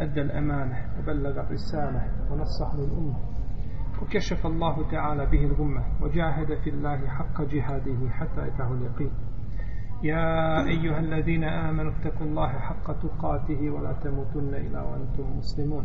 أدى الأمانة وبلغ الرسالة ونصح للأمة وكشف الله تعالى به الغمة وجاهد في الله حق جهاده حتى أتاه اليقين يا أيها الذين آمنوا اتقوا الله حق تقاته ولا تموتن إلا وأنتم مسلمون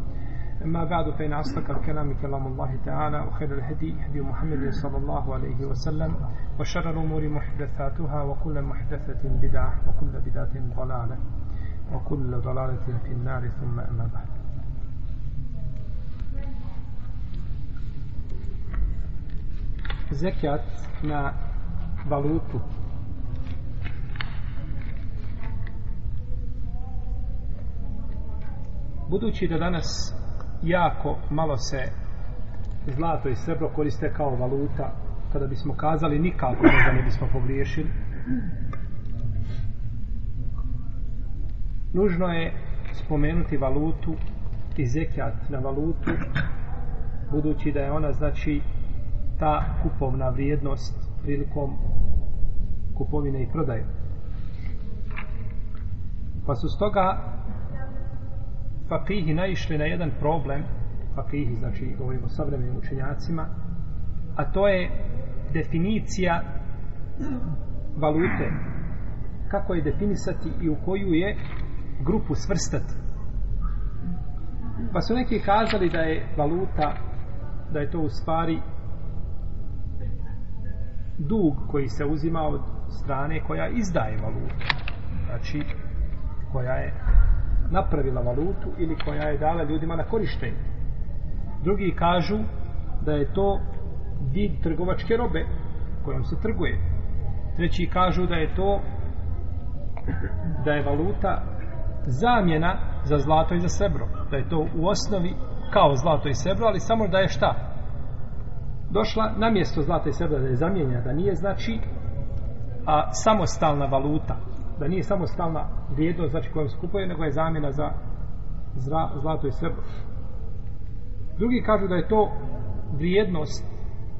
أما بعد فإن أصدق الكلام كلام الله تعالى وخير الهدي هدي محمد صلى الله عليه وسلم وشر الأمور محدثاتها وكل محدثة بدعة وكل بدعة ضلالة وكل ضلالة في النار ثم أما بعد زكاة ما بلوتو Budući da danas jako malo se zlato i srebro koriste kao valuta kada bismo kazali nikako možda ne bismo pogriješili nužno je spomenuti valutu i zekjat na valutu budući da je ona znači ta kupovna vrijednost prilikom kupovine i prodaje pa su stoga fakihi naišli na jedan problem, fakihi, znači govorimo o savremenim učenjacima, a to je definicija valute. Kako je definisati i u koju je grupu svrstati. Pa su neki kazali da je valuta, da je to u stvari dug koji se uzima od strane koja izdaje valutu. Znači, koja je napravila valutu ili koja je dala ljudima na korištenje. Drugi kažu da je to vid trgovačke robe kojom se trguje. Treći kažu da je to da je valuta zamjena za zlato i za srebro. Da je to u osnovi kao zlato i srebro, ali samo da je šta? Došla na mjesto zlata i srebra da je zamjenja, da nije znači a samostalna valuta, da nije samo stalna vrijednost znači kojom skupuje, nego je zamjena za zra, zlato i srbo. Drugi kažu da je to vrijednost,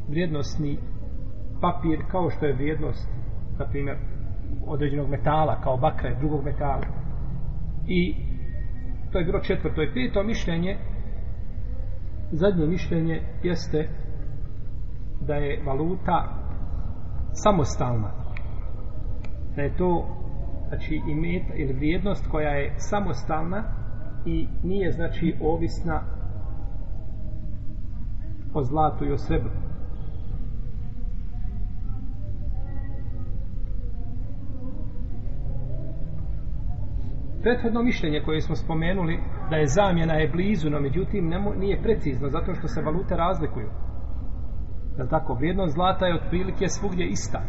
vrijednostni papir kao što je vrijednost, na primjer, određenog metala, kao bakra i drugog metala. I to je bilo četvrto i peto mišljenje, zadnje mišljenje jeste da je valuta samostalna. Da je to znači imet ili vrijednost koja je samostalna i nije znači ovisna o zlatu i o srebru. Prethodno mišljenje koje smo spomenuli da je zamjena je blizu, no međutim nemo, nije precizno zato što se valute razlikuju. Da tako, vrijednost zlata je otprilike svugdje ista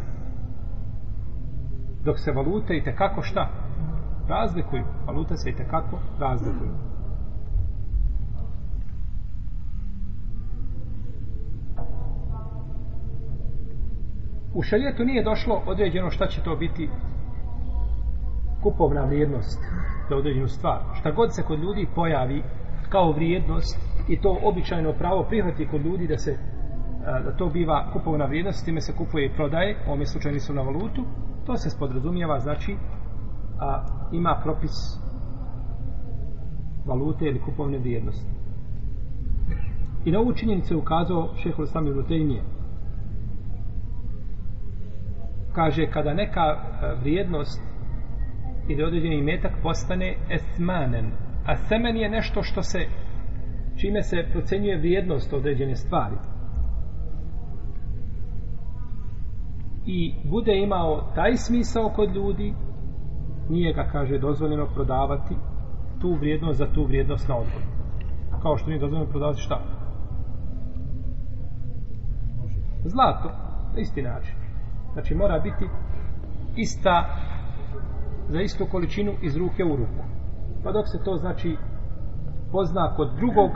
dok se valute i te kako šta razlikuju valuta se i te kako razlikuju U šaljetu nije došlo određeno šta će to biti kupovna vrijednost za određenu stvar. Šta god se kod ljudi pojavi kao vrijednost i to običajno pravo prihvati kod ljudi da se da to biva kupovna vrijednost, time se kupuje i prodaje, u ovom slučaju nisu na valutu, To se spodrazumijeva, znači, a, ima propis valute ili kupovne vrijednosti. I na ovu činjenicu je ukazao šehol sami vrutejnije. Kaže, kada neka e, vrijednost ili određeni metak postane esmanen. A semen je nešto što se, čime se procenjuje vrijednost određene stvari. i bude imao taj smisao kod ljudi, nije ga, kaže, dozvoljeno prodavati tu vrijednost za tu vrijednost na odgovor. Kao što nije dozvoljeno prodavati šta? Zlato, na isti način. Znači, mora biti ista za istu količinu iz ruke u ruku. Pa dok se to, znači, pozna kod drugog,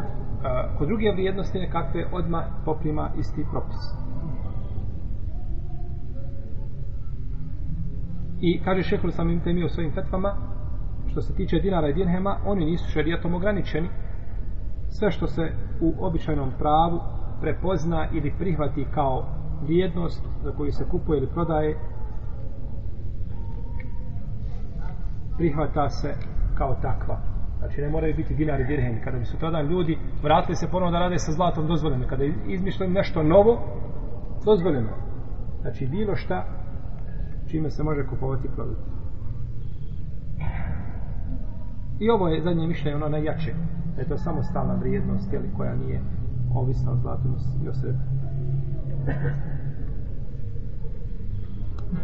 kod druge vrijednosti nekakve, odma poprima isti propis. Uh, I kaže šehr samim temi u svojim fetvama, što se tiče dinara i dirhema, oni nisu šerijatom ograničeni. Sve što se u običajnom pravu prepozna ili prihvati kao vrijednost za koju se kupuje ili prodaje, prihvata se kao takva. Znači ne moraju biti dinari i dirhemi. Kada bi su tada ljudi vratili se ponovno da rade sa zlatom dozvoljeno. Kada izmišljaju nešto novo, dozvoljeno. Znači bilo šta čime se može kupovati plovit. I ovo je zadnje mišljenje, ono najjače. Da je to samo stalna vrijednost, jeli, koja nije ovisna o zlatom i o srebru.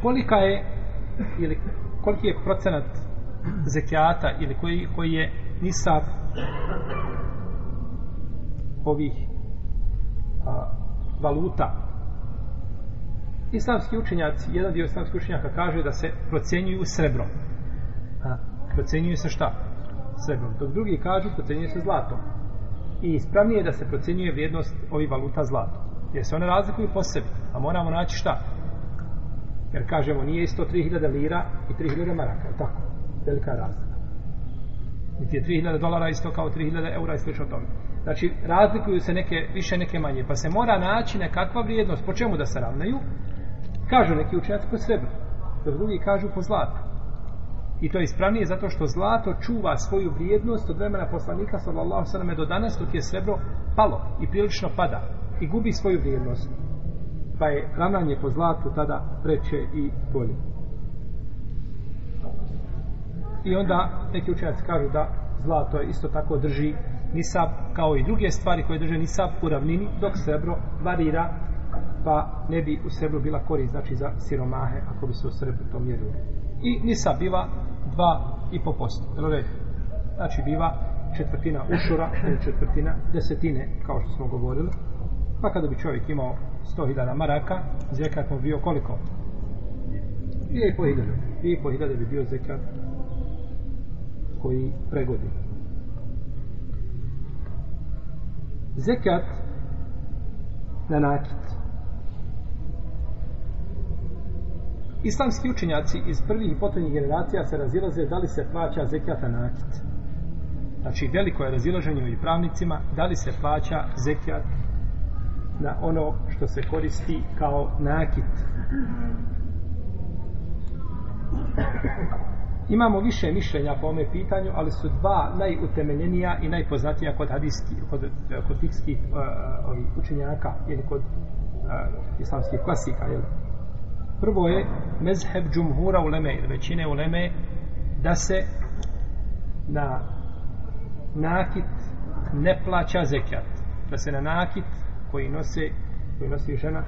Kolika je, ili koliki je procenat zekijata, ili koji, koji je nisab ovih a, valuta, islamski učenjaci, jedan dio islamskih učenjaka kaže da se procenjuju srebrom. A, procenjuju se šta? Srebrom. Dok drugi kažu procenjuju se zlatom. I ispravnije je da se procenjuje vrijednost ovih valuta zlatom. Jer se one razlikuju po sebi. A moramo naći šta? Jer kažemo nije isto 3000 lira i 3000 maraka. Tako. Velika razlika. Niti je 3000 dolara isto kao 3000 eura i slično tome. Znači, razlikuju se neke, više neke manje, pa se mora naći nekakva vrijednost, po čemu da se ravnaju, Kažu neki učenjaci po srebru, dok drugi kažu po zlatu. I to je ispravnije zato što zlato čuva svoju vrijednost od vremena poslanika sallallahu sallam do danas dok je srebro palo i prilično pada i gubi svoju vrijednost. Pa je ravnanje po zlatu tada preče i bolje. I onda neki učenjaci kažu da zlato je isto tako drži nisab kao i druge stvari koje drže nisab u ravnini dok srebro varira pa ne bi u srebru bila korist, znači za siromahe, ako bi se u srebru to mjerilo. I nisa biva 2,5%. i po posto. Znači biva četvrtina ušura, ili četvrtina desetine, kao što smo govorili. Pa kada bi čovjek imao 100.000 maraka, zekat mu bio koliko? 2.500. 2.500 bi bio zekat koji pregodi. Zekat na nakit. Islamski učenjaci iz prvih i potrednjih generacija se razilaze da li se plaća zekijata nakit. Znači, veliko je razilaženje među pravnicima da li se plaća zekijat na ono što se koristi kao nakit. Imamo više mišljenja po ome pitanju, ali su dva najutemeljenija i najpoznatija kod hadijskih, kod, kod fikskih uh, učenjaka ili kod uh, islamskih klasika. Jel? Uh, Prvo je mezheb džumhura uleme ili većine uleme da se na nakit ne plaća zekat. Da se na nakit koji nose koji nosi žena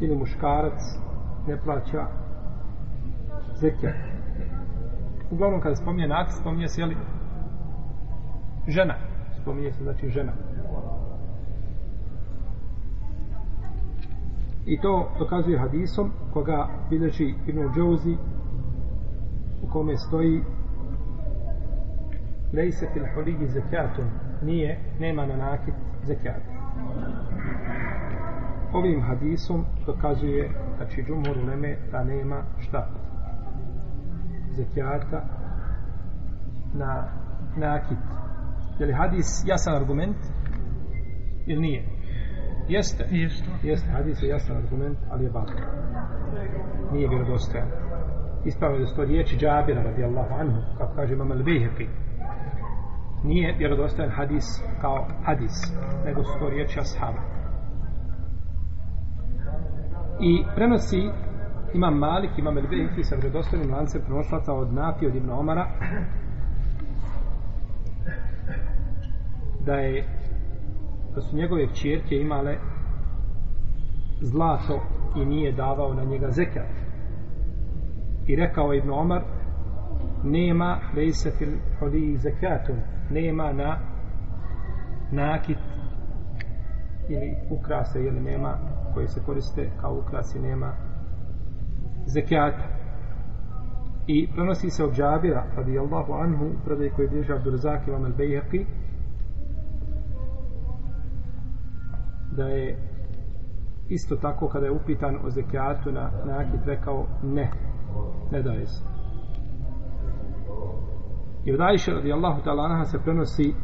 ili muškarac ne plaća zekat. Uglavnom kada spominje nakit spominje se jeli, žena. Spominje se znači žena. I to dokazuje hadisom koga bilježi Ibn Džouzi u kome stoji Lejse fil huligi zekijatun nije, nema na nakit zekijat. Ovim hadisom dokazuje da znači, će džumhur uleme da nema šta zekijata na nakit. Je li hadis jasan argument ili nije? Jeste. Jeste. Jeste. Hadis je jasan argument, ali je bakar. Nije bilo dostajan. Ispravo je da sto riječi Džabira radijallahu anhu, kako kaže imam al-Bihepi. Nije vjerodostajan hadis kao hadis, nego su to riječi ashaba. I prenosi imam Malik, imam al-Bihepi sa vjerodostajnim lancem prenoslaca od Nafi, od Ibn Omara, da je da su njegove čirke imale zlato i nije davao na njega zekat. I rekao Ibn Omar, nema lejsefil hodi zekatun, nema na nakit ili ukrase, jer nema koje se koriste kao ukrasi, nema zekijata. I prenosi se od džabira, radijallahu anhu, predaj koji je bliža Abdurzak i Vamel Bejheqi, da je isto tako kada je upitan o zekijatu na nakit rekao ne, ne daje se. I od Aisha radijallahu ta'ala anaha se prenosi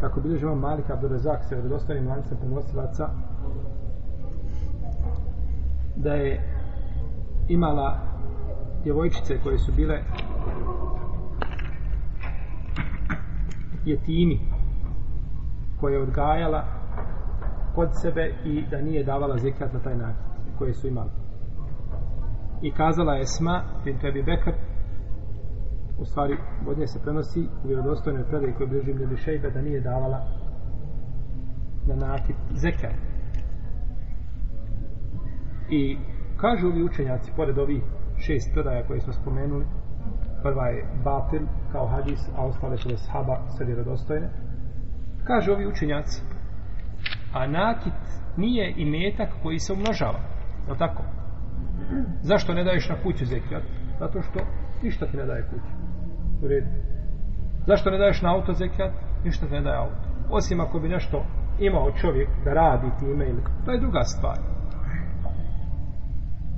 kako bilježimo Malik Abdurazak se od ostalim lancem pomosilaca da je imala djevojčice koje su bile jetini koje je odgajala kod sebe i da nije davala zekat na taj način koje su imali. I kazala Esma, bin Tebi Bekr, u stvari od nje se prenosi u vjerodostojnoj predaj koji bliži Mnjubi Šejbe da nije davala na nakit zekat. I kažu ovi učenjaci, pored ovih šest predaja koje smo spomenuli, prva je Batil kao hadis, a ostale su da sahaba sve vjerodostojne, kažu ovi učenjaci a nakit nije i metak koji se umnožava. Je tako? Zašto ne daješ na kuću zekijat? Zato što ništa ti ne daje kuću. U redu. Zašto ne daješ na auto zekijat? Ništa ti ne daje auto. Osim ako bi nešto imao čovjek da radi time ili... To je druga stvar.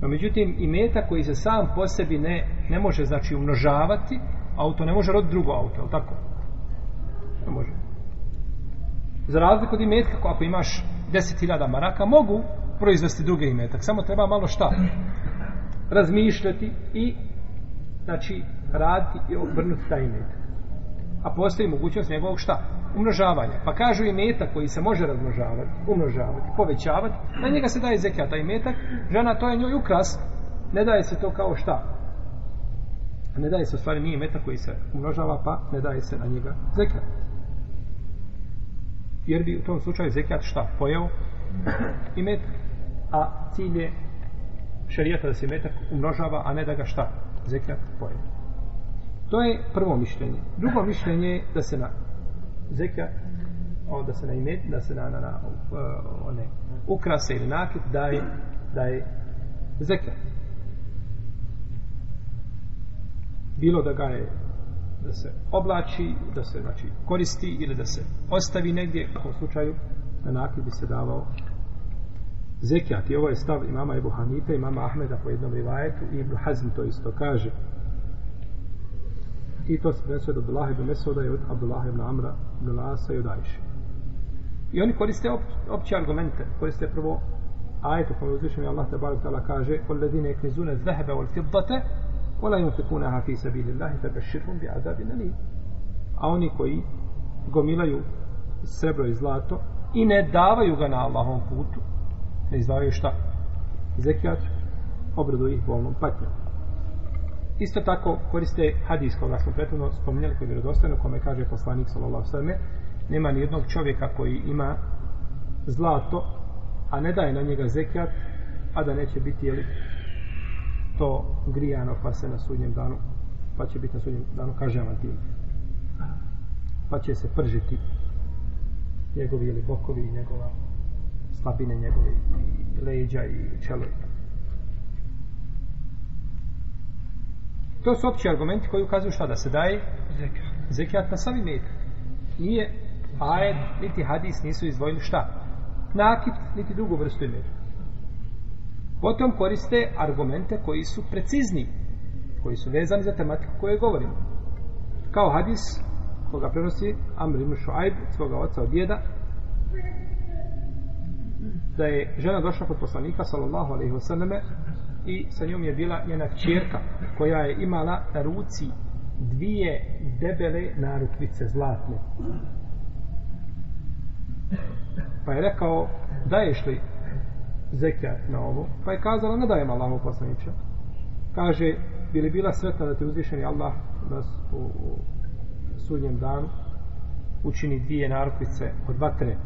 No, međutim, i meta koji se sam po sebi ne, ne može, znači, umnožavati, auto ne može roditi drugo auto, je li tako? Ne može za razliku od imetka, ako imaš 10.000 maraka, mogu proizvesti druge imetak, samo treba malo šta razmišljati i znači raditi i obrnuti taj imetak. A postoji mogućnost njegovog šta? Umnožavanja. Pa kažu imetak koji se može razmnožavati, umnožavati, povećavati, na njega se daje zekija taj imetak, žena to je njoj ukras, ne daje se to kao šta? Ne daje se, u stvari nije imetak koji se umnožava, pa ne daje se na njega zekija jer bi u tom slučaju zekijat šta pojeo i met a cilj je šarijata da se metak umnožava a ne da ga šta zekijat pojeo to je prvo mišljenje drugo mišljenje je da se na zekijat o, da se na imet da se na, na, na o, o, ne, ukrase ili nakit daje, daje zekijat bilo da ga je da se oblači, da se znači koristi ili da se ostavi negdje u ovom slučaju na nakid bi se davao zekijat i ovo ovaj je stav imama Ebu Hanife, imama Ahmeda po jednom rivajetu i Ibn Hazm to isto kaže i to se prenosuje od Abdullah ibn Mesuda i od Abdullah ibn Amra ibn Lasa i od Ajše i oni koriste op, opće argumente koriste prvo ajetu koju uzvišen je Allah tabarik tala kaže koledine knizune zvehebe wal fiddate ولا ينفقونها في سبيل الله فبشرهم بعذاب أليم a oni koji gomilaju srebro i zlato i ne davaju ga na Allahom putu ne izdavaju šta zekijat obradu ih bolnom patnjom isto tako koriste hadis koga smo prethodno spominjali koji je vjerodostojno kome kaže poslanik sallallahu sallam nema ni jednog čovjeka koji ima zlato a ne daje na njega zekijat a da neće biti jeli, to grijano pa se na sudnjem danu pa će biti na sudnjem danu kažnjavan tim pa će se pržiti njegovi ili bokovi i njegova slabine njegove i leđa i čelo to su opći argumenti koji ukazuju šta da se daje zekijat na sami med nije ajed niti hadis nisu izdvojili šta nakit niti drugu vrstu imeta Potom koriste argumente koji su precizni, koji su vezani za tematiku koje govorimo. Kao hadis koga prenosi Amr ibn Shu'aib svoga oca od djeda da je žena došla kod poslanika sallallahu alejhi ve selleme i sa njom je bila njena ćerka koja je imala na ruci dvije debele narukvice zlatne. Pa je rekao, daješ li zekat na ovo, pa je kazala, ne dajem Allahu poslaniče. Kaže, bi li bila sretna da te uzvišeni Allah nas u, u sudnjem danu učini dvije narukvice od vatre.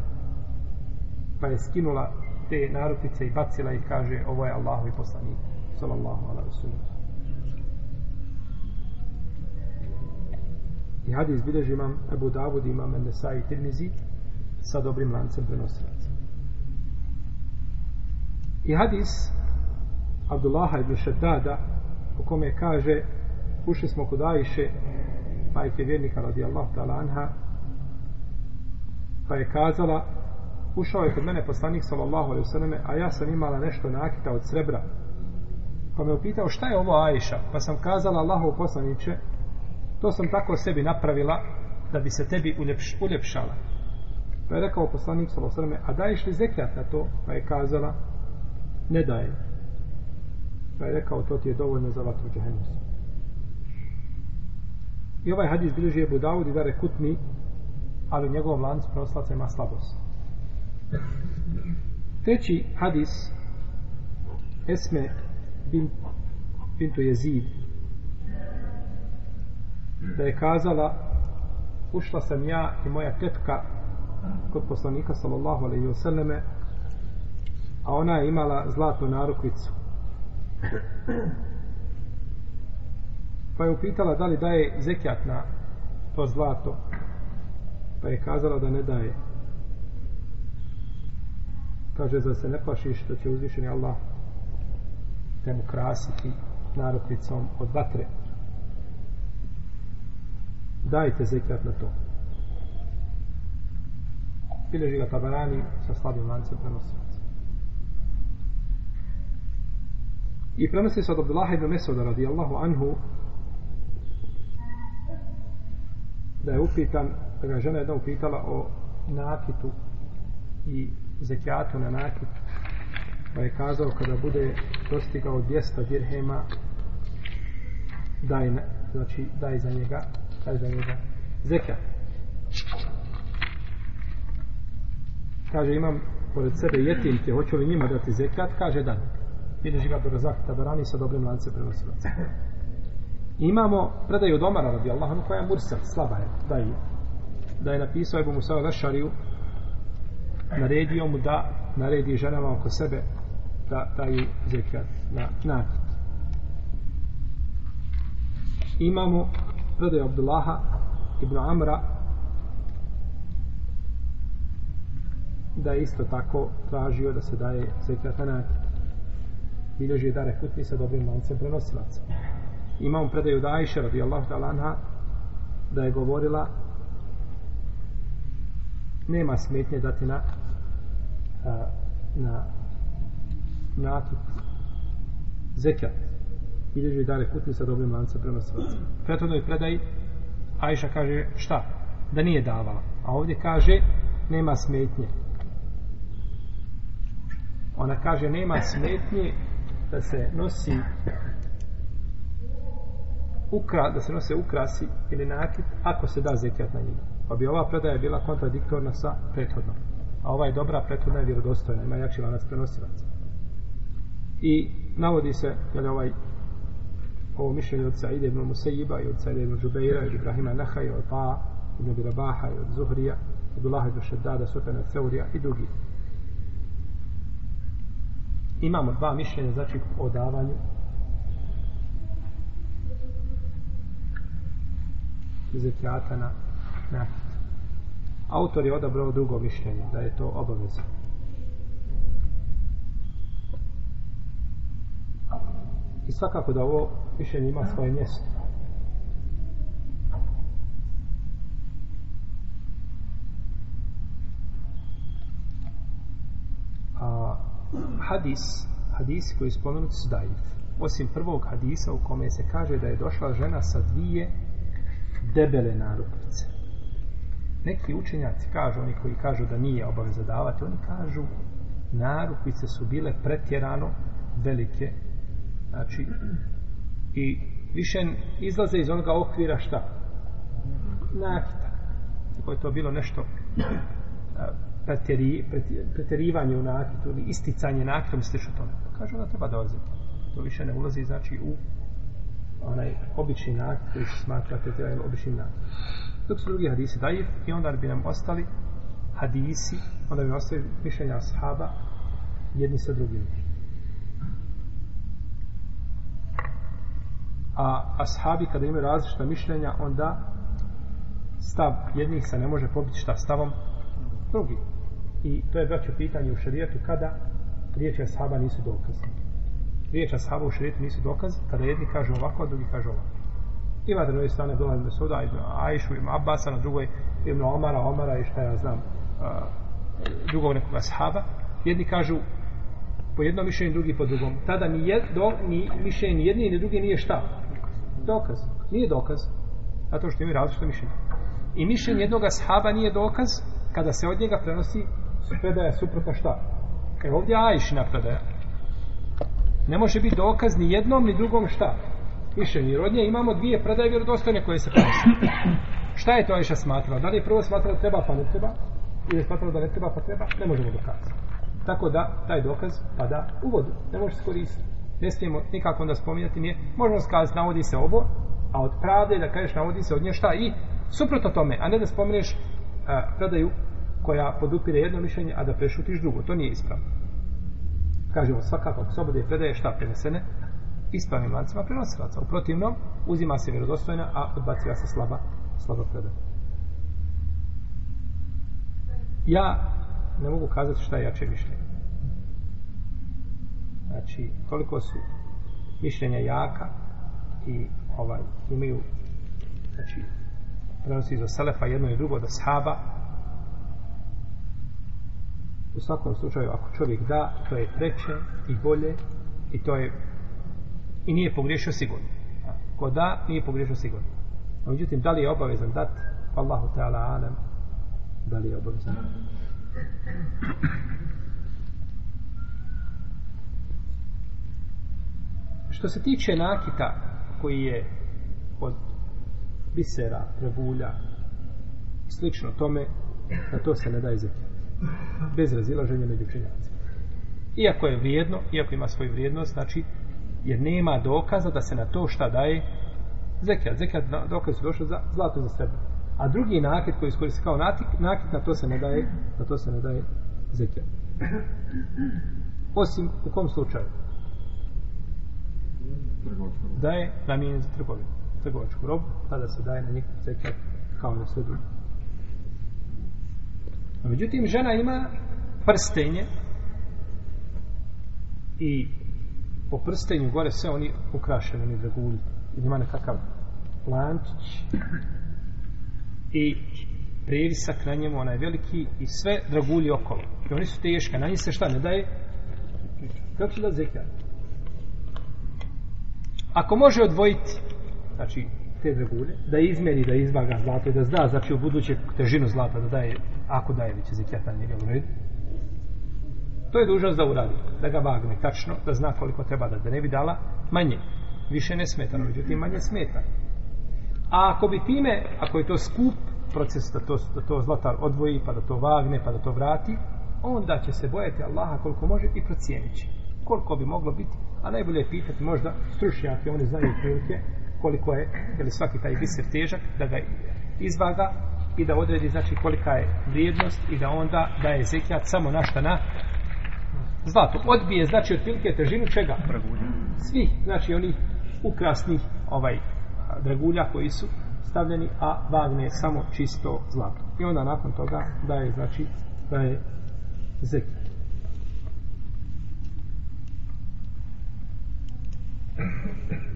Pa je skinula te narukvice i bacila ih, kaže, ovo je Allahu i poslanik. Salallahu ala rasulim. I hadis bilež imam Ebu Davud, imam Nesai Tirmizi sa dobrim lancem prenosila. I hadis Abdullah ibn Shaddada u kome kaže ušli smo kod Ajše majke vjernika radijallahu ta'ala anha pa je kazala ušao je kod mene poslanik sallallahu alaihi wasallam a ja sam imala nešto nakita od srebra pa me upitao šta je ovo Ajša pa sam kazala Allahov poslaniče to sam tako sebi napravila da bi se tebi uljepš, uljepšala pa je rekao poslanik sallallahu alaihi wasallam a daješ li zekljat na to pa je kazala ne daje. Pa je rekao, to ti je dovoljno za vatru džahennemsku. I ovaj hadis bilježi je Budavud i dare kutni, ali njegov lanc proslaca ima slabost. Treći hadis, Esme bin, bintu Jezid, da je kazala ušla sam ja i moja tetka kod poslanika sallallahu alaihi wa a ona je imala zlatnu narukvicu. Pa je upitala da li daje zekjat na to zlato. Pa je kazala da ne daje. Kaže, za se ne plašiš da će uzvišeni Allah te mu krasiti narukvicom od vatre. Dajte zekjat na to. Bileži ga tabarani sa slabim lancem prenosima. I prenosi se od Abdullaha ibn Mesuda radijallahu anhu da je upitan, da ga žena jedna upitala o nakitu i zekijatu na nakit pa je kazao kada bude dostigao 200 dirhema daj, ne, znači, daj za njega daj za njega zekijat kaže imam pored sebe jetim te hoću li njima dati zekijat kaže dati bilježi ga Berzak Taberani sa dobrim lance prenosilaca. Imamo predaju Domara radi Allahom koja je mursa, slaba je, da je, da je napisao Ebu Musa Rašariju, naredio mu da naredi ženama oko sebe da daju zekat na nakit. Imamo predaju Abdullaha ibn Amra da je isto tako tražio da se daje zekat na nakit bilježi dare kutni sa dobrim lancem prenosilaca. Imamo predaju da Aisha radijallahu ta'ala anha da je govorila nema smetnje dati na a, na natut zekat bilježi dare kutni sa dobrim lancem prenosilaca. Prethodnoj predaj Aisha kaže šta? Da nije davala. A ovdje kaže nema smetnje. Ona kaže nema smetnje da se nosi ukra, da se nose ukrasi ili nakit ako se da zekijat na njima. Pa bi ova predaja bila kontradiktorna sa prethodnom. A ova je dobra, prethodna je vjerodostojna, ima jači lanac prenosilac. I navodi se, je li ovaj, ovo mišljenje od Saide ibn Musaiba i od Saide ibn Džubeira i od Ibrahima Nahaja, od Ba, ibn Birabaha i od Zuhrija, od Ulaha ibn Šeddada, Sufjana Seurija i drugih imamo dva mišljenja znači o davanju zekijata na nakit autor je odabrao drugo mišljenje da je to obavezno i svakako da ovo mišljenje ima svoje mjesto a uh, hadis, hadisi koji spomenuti su dajiv. Osim prvog hadisa u kome se kaže da je došla žena sa dvije debele narupice. Neki učenjaci kažu, oni koji kažu da nije obaveza davati, oni kažu narupice su bile pretjerano velike. Znači, i više izlaze iz onoga okvira šta? Nakita. Tako je to bilo nešto preteri, preteri, preterivanje u nakitu ili isticanje nakitom i slično tome. Pa kaže, onda treba da ozir. To više ne ulazi, znači, u onaj obični nakit koji se smatra preterivanje obični nakit. Dok su drugi hadisi daji, i onda bi nam ostali hadisi, onda bi nam ostali mišljenja ashaba jedni sa drugim. A ashabi kada imaju različita mišljenja, onda stav jednih se ne može pobiti šta stavom drugih i to je braću pitanje u šarijetu kada riječi ashaba nisu dokaz riječi ashaba u šarijetu nisu dokaz kada jedni kažu ovako, a drugi kažu ovako ima da druge strane dolazi me suda ima Ajšu, ima Abasa, na drugoj ima Omara, Omara i šta ja znam a, drugog nekog ashaba jedni kažu po jednom mišljenju, drugi po drugom tada ni, jed, do, ni mišljenje ni jedni ni drugi nije šta dokaz, nije dokaz zato što imaju različite mišljenje i mišljenje jednog ashaba nije dokaz kada se od njega prenosi predaja suprota šta? E ovdje Ajšina predaja. Ne može biti dokaz ni jednom ni drugom šta? Više ni rodnje, imamo dvije predaje vjerodostojne koje se prenosi. šta je to Ajša smatrala? Da li je prvo smatrala treba pa ne treba? Ili je smatrala da ne treba pa treba? Ne možemo dokazati. Tako da, taj dokaz pada u vodu. Ne može se koristiti. Ne smijemo nikako onda spominjati nije. Možemo skazati, navodi se ovo, a od pravde da kažeš navodi se od nje šta i suprotno tome, a ne da spomeneš predaju koja podupire jedno mišljenje, a da prešutiš drugo. To nije ispravno. Kažemo, svakako, ako sobode predaje šta prenesene, ispravnim lancima prenosilaca. U protivnom, uzima se vjerozostojna, a odbaciva se slaba, slaba predaja. Ja ne mogu kazati šta je jače mišljenje. Znači, koliko su mišljenja jaka i ovaj, imaju, znači, prenosi iz Selefa jedno i drugo da sahaba, U svakom slučaju, ako čovjek da, to je preče i bolje i to je i nije pogriješio sigurno. Ko da, nije pogriješio sigurno. A međutim, da li je obavezan dat? Allahu Teala Alem, da li je obavezan? Što se tiče nakita koji je od bisera, prebulja, slično tome, na to se ne daje zekija bez razilaženja među učenjacima. Iako je vrijedno, iako ima svoju vrijednost, znači, jer nema dokaza da se na to šta daje zekijat. Zekijat na, dokaz su došli za zlato za sebe. A drugi nakit koji iskoristi kao natik, nakit na to se ne daje, na to se ne daje zekijat. Osim u kom slučaju? Da je namijenjen za trgovinu. Trgovačku robu, tada se daje na njih zekijat kao na sve drugi. A međutim, žena ima prstenje i po prstenju gore sve oni ukrašeni, oni dragulji. I ima nekakav lančić i previsak na njemu, onaj veliki i sve dragulji okolo. I oni su teška, na njih se šta ne daje? Kako će da zekljati? Ako može odvojiti, znači te dragulje, da izmeri, da izvaga zlato i da zna, znači u buduće težinu zlata da daje, ako daje li će zekijatan ili red. To je dužnost da uradi, da ga vagne tačno, da zna koliko treba da, da ne bi dala manje. Više ne smeta, međutim manje smeta. A ako bi time, ako je to skup proces da to, da to zlatar odvoji, pa da to vagne, pa da to vrati, onda će se bojati Allaha koliko može i procijenit će koliko bi moglo biti, a najbolje je pitati možda stručnjake, oni znaju prilike koliko je, je li svaki taj biser težak, da ga izvaga i da odredi, znači, kolika je vrijednost i da onda da je zekijat samo našta na zlato. Odbije, znači, od pilike težinu čega? Dragulja. Svi, znači, oni ukrasni ovaj dragulja koji su stavljeni, a vagne samo čisto zlato. I onda nakon toga da je, znači, da je zekijat. Thank you.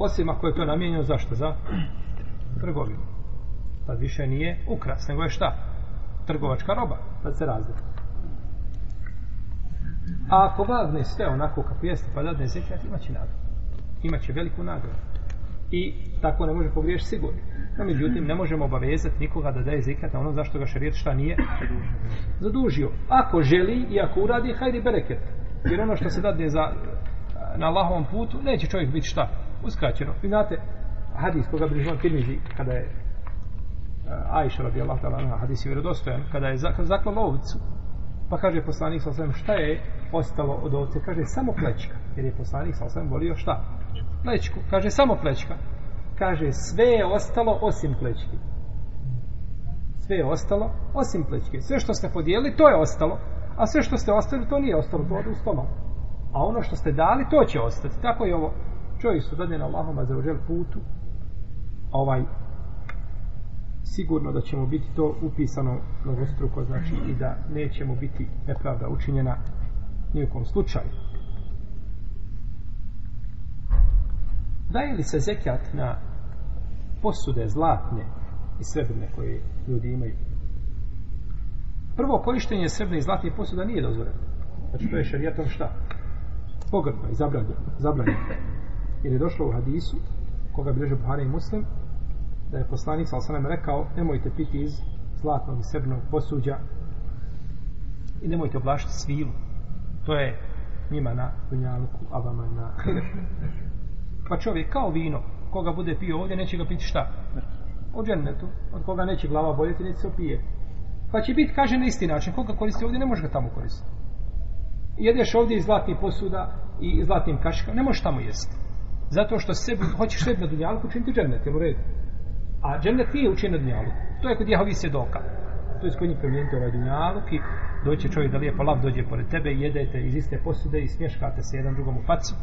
Osim ako je to namijenjeno za što? Za trgovinu. Tad više nije ukras, nego je šta? Trgovačka roba, tad se razlika. A ako vagne sve onako kako jeste, pa dadne zekat, imaće nagradu. Imaće veliku nagradu. I tako ne može pogriješ sigurno. No, međutim, ne možemo obavezati nikoga da daje zekat na ono zašto ga šarijet šta nije zadužio. Ako želi i ako uradi, hajde bereket. Jer ono što se dadne za, na Allahovom putu, neće čovjek biti šta uskraćeno. Vi znate hadis koga bi imam tirmizi kada je uh, Aisha radi Allah tala na hadisi vjerodostojan, kada je zak zaklal ovcu, pa kaže poslanik sa svem šta je ostalo od ovce, kaže samo plečka, jer je poslanik sa svem volio šta? Plečku, kaže samo plečka. Kaže sve je ostalo osim plečki. Sve je ostalo osim plečke. Sve što ste podijeli, to je ostalo. A sve što ste ostavili, to nije ostalo, to ode u stomak. A ono što ste dali, to će ostati. Tako je ovo čovjek se odadne na Allahom za ođel putu, ovaj, sigurno da ćemo biti to upisano mnogostruko, znači i da nećemo biti nepravda učinjena nijekom slučaju. Daje li se zekat na posude zlatne i srebrne koje ljudi imaju? Prvo, korištenje srebrne i zlatne posuda nije dozvoreno. Znači, to je šarijetom šta? Pogrdno i zabranjeno. zabranjeno jer je došlo u hadisu koga bileže Buhari i Muslim da je poslanik sa osanem rekao nemojte piti iz zlatnog i srebrnog posuđa i nemojte oblašiti svilu to je njima na dunjalku a vama na pa čovjek kao vino koga bude pio ovdje neće ga piti šta od džennetu, od koga neće glava boljeti, neće se opije. Pa će biti, kaže, na isti način, koga koristi ovdje, ne može ga tamo koristiti. Jedeš ovdje iz zlatnih posuda i zlatnim kaškama, ne možeš tamo jesti. Zato što sebi, hoćeš sebi na dunjalku učiniti džennet, jel u redu? A džennet nije učin na dunjalku. To je kod jehovi svjedoka. To je skonji promijeniti ovaj dunjalku i doće čovjek da lijepo lav dođe pored tebe, jedete iz iste posude i smješkate se jedan drugom u facu.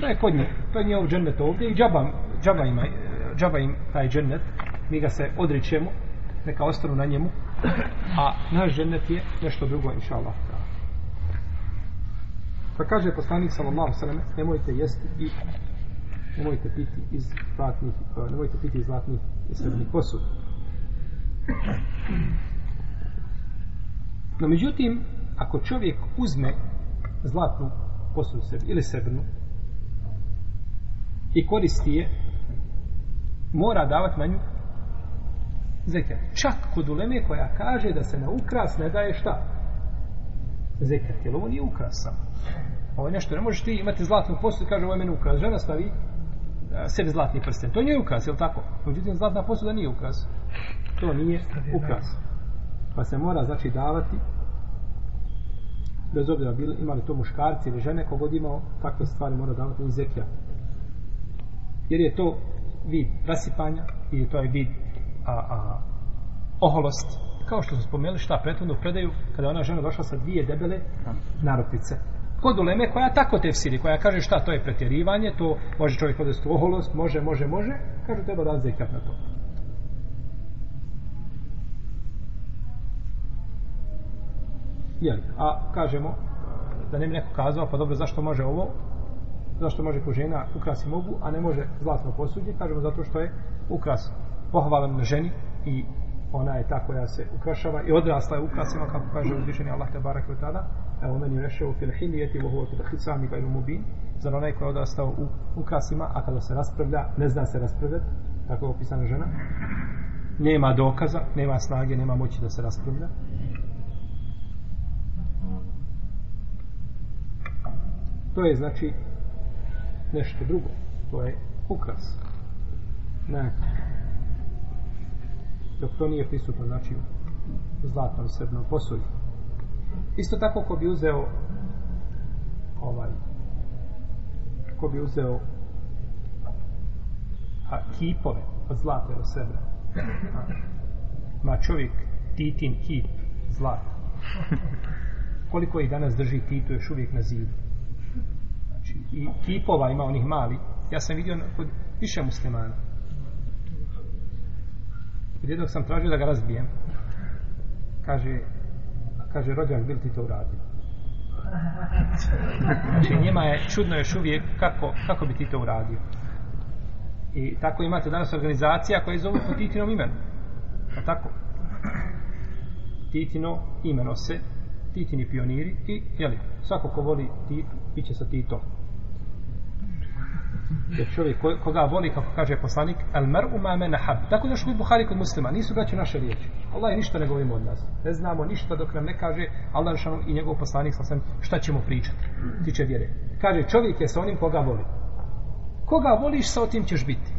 To je kod nje. To je njehov džennet ovdje i džaba, džaba, ima, džaba im taj džennet. Mi ga se odričemo, neka ostanu na njemu. A naš džennet je nešto drugo, inša Allah. Pa kaže poslanik sallallahu alejhi ve selleme, nemojte jesti i nemojte piti iz zlatnih, eh, nemojte piti iz zlatnih i srebrnih posuda. No međutim, ako čovjek uzme zlatnu posudu sebi ili srebrnu i koristi je, mora davati na nju zekat. Čak kod uleme koja kaže da se na ukras ne daje šta? Zekat, jer ovo nije ukras samo. Ovo je nešto, ne možeš ti imati zlatnu posudu i kaže ovo je meni ukras. Žena stavi sebi zlatni prsten. To nije ukras, je li tako? Međutim, zlatna posuda nije ukras. To nije ukras. Pa se mora, znači, davati bez obzira bili, imali to muškarci ili žene, kogod imao, takve stvari mora davati i zeklja. Jer je to vid rasipanja i to je vid a, a, oholost. Kao što su spomenuli šta prethodno predaju, kada ona žena došla sa dvije debele narupice kod uleme koja tako tefsiri, koja kaže šta, to je pretjerivanje, to može čovjek odvesti u oholost, može, može, može, kaže treba dan zekat na to. Jel, a kažemo, da ne bi neko kazao, pa dobro, zašto može ovo, zašto može ko žena ukrasi mogu, a ne može zlatno posuđe, kažemo zato što je ukras pohvalan na ženi i ona je ta koja se ukrašava i odrasla je ukrasima, kako kaže uzvišeni Allah te barakve tada, evo meni reše u filhini jeti u ovu hisami pa ilu ono mubin zar onaj koji je odastao u, u krasima a kada se raspravlja, ne zna se raspravljati tako je opisana žena nema dokaza, nema snage, nema moći da se raspravlja to je znači nešto drugo to je ukras ne dok to nije prisutno znači zlatno srebno posuđenje isto tako ko bi uzeo ovaj ko bi uzeo a, kipove od zlata ili sebra ma čovjek titin kip zlata koliko ih danas drži titu još uvijek na zidu znači, i kipova ima onih mali ja sam vidio kod više muslimana jednog sam tražio da ga razbijem kaže kaže rođak, bil ti to uradio? Znači njima je čudno još uvijek kako, kako bi ti to uradio. I tako imate danas organizacija koja je zove po Titinom imenu. Pa tako. Titino imeno se, Titini pioniri i, jeli, svako ko voli Titu, bit će sa Titom jer čovjek koga voli, kako kaže poslanik, el mer umame nahab. Tako da što je Buhari kod muslima, nisu braće naše riječi. Allah je ništa ne govorimo od nas. Ne znamo ništa dok nam ne kaže Allah šano i njegov poslanik sa šta ćemo pričati. Tiče vjere. Kaže, čovjek je sa onim koga voli. Koga voliš, sa tim ćeš biti.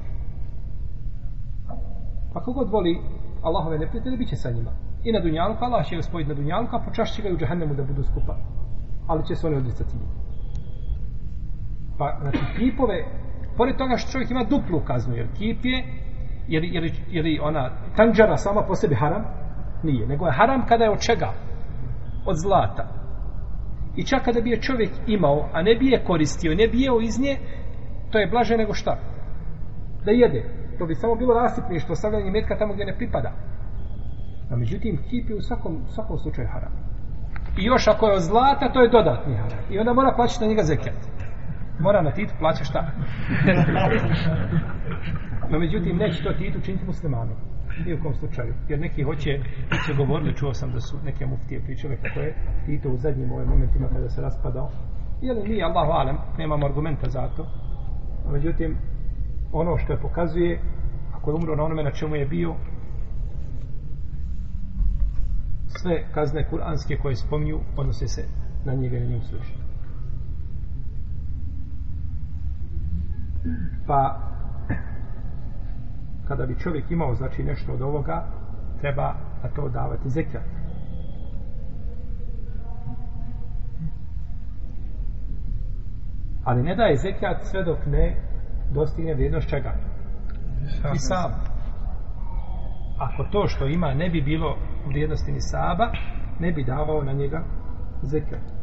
Pa kogod voli Allahove neprijatelje, bit će sa njima. I na dunjalu, Allah će ga spojiti na dunjalu, a počašće ga i u džahennemu da budu skupa. Ali će se oni odricati njih. Pa, znači, kipove, pored toga što čovjek ima duplu kaznu, jer kip je, jer, jer, jer, jer ona tanđara sama po sebi haram, nije, nego je haram kada je od čega? Od zlata. I čak kada bi je čovjek imao, a ne bi je koristio, ne bi jeo iz nje, to je blaže nego šta? Da jede. To bi samo bilo rasipništvo, stavljanje metka tamo gdje ne pripada. A međutim, kip je u svakom, svakom slučaju haram. I još ako je od zlata, to je dodatni haram. I onda mora plaćati na njega zekijat mora na titu plaća šta? no međutim, neće to titu činiti muslimanom. Nije u kom slučaju. Jer neki hoće, će govorili, čuo sam da su neke muftije pričale kako je Tito u zadnjim ovim momentima kada se raspadao. Jel li nije Allahu alem, nemam argumenta za to. No međutim, ono što je pokazuje, ako je umro na onome na čemu je bio, sve kazne kuranske koje spominju, odnose se na njega i na njim slušaju. pa kada bi čovjek imao znači nešto od ovoga treba na to davati zekat ali ne daje zekat sve dok ne dostigne vrijednost čega i sam ako to što ima ne bi bilo vrijednosti ni saba ne bi davao na njega zekat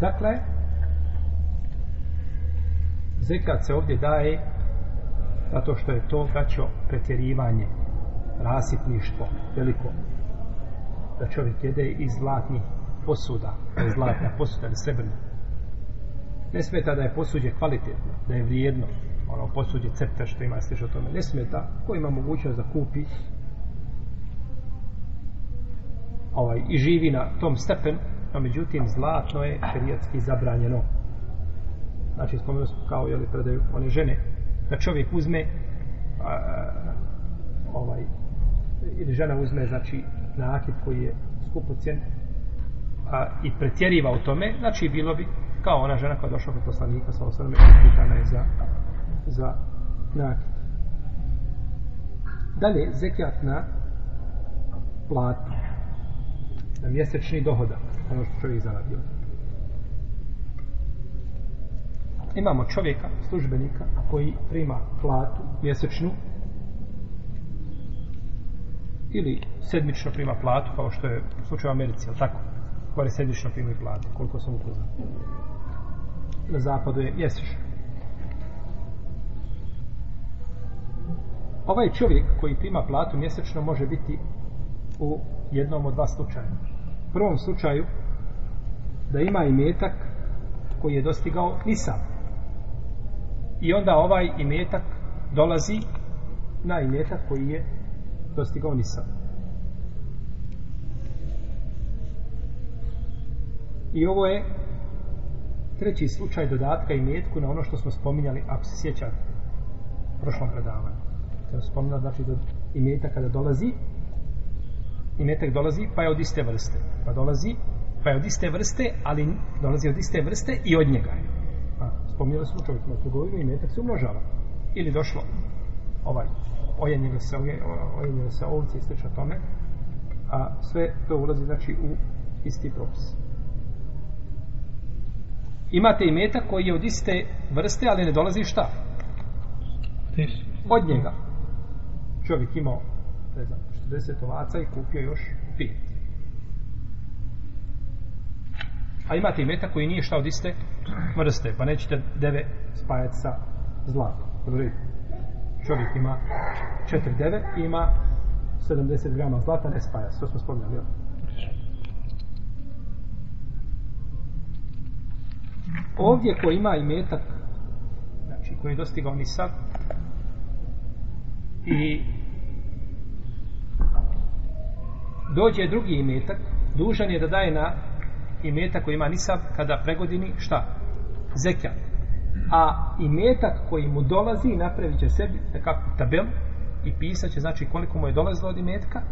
Dakle, zekat se ovdje daje zato što je to vraćo pretjerivanje, rasipništvo, veliko. Da čovjek jede iz zlatnih posuda, iz zlatna posuda ili srebrna. Ne smeta da je posuđe kvalitetno, da je vrijedno, ono posuđe cepta što ima, sliš o tome, ne smeta, ko ima mogućnost da kupi ovaj, i živi na tom stepenu, a međutim zlatno je šerijatski zabranjeno. Znači, spomenuo smo kao, jel, predaju one žene, da čovjek uzme, a, ovaj, ili žena uzme, znači, nakit koji je skupocjen a, i pretjeriva u tome, znači, bilo bi kao ona žena koja je došla kod poslanika sa osvrame i pitana je za, za nakit. Dalje, zekijat na platu, na mjesečni dohodak ono što čovjek zaradio. Imamo čovjeka, službenika, koji prima platu mjesečnu, ili sedmično prima platu, kao što je u slučaju Americi, ali tako, koje sedmično prima platu, koliko sam upoznao. Na zapadu je mjesečno. Ovaj čovjek koji prima platu mjesečno može biti u jednom od dva slučaja prvom slučaju da ima imetak koji je dostigao nisam. I onda ovaj imetak dolazi na imetak koji je dostigao nisam. I ovo je treći slučaj dodatka imetku na ono što smo spominjali, ako se sjećate, u prošlom predavanju. To je spominjali, znači, imetak kada dolazi i metak dolazi pa je od iste vrste. Pa dolazi pa je od iste vrste, ali dolazi od iste vrste i od njega je. Pa, spominjali smo čovjek na trgovinu i metak se umnožava. Ili došlo ovaj, ojenjeno se, ovaj, ojenjeno se ovce i sliče tome. A sve to ulazi, znači, u isti propis. Imate i metak koji je od iste vrste, ali ne dolazi šta? Od njega. Čovjek imao 40 ovaca i kupio još 5. A imate i meta koji nije šta od iste mrste, pa nećete deve spajati sa zlatom. Dobro, čovjek ima 4 deve i ima 70 grama zlata, ne spaja se, to smo spomljali, jel? Ovdje ko ima i metak, znači koji je dostigao nisa, i dođe drugi imetak, dužan je da daje na imetak koji ima nisab kada pregodini šta? Zekja. A imetak koji mu dolazi napravit će sebi nekakvu tabelu i pisat će znači koliko mu je dolazilo od imetka.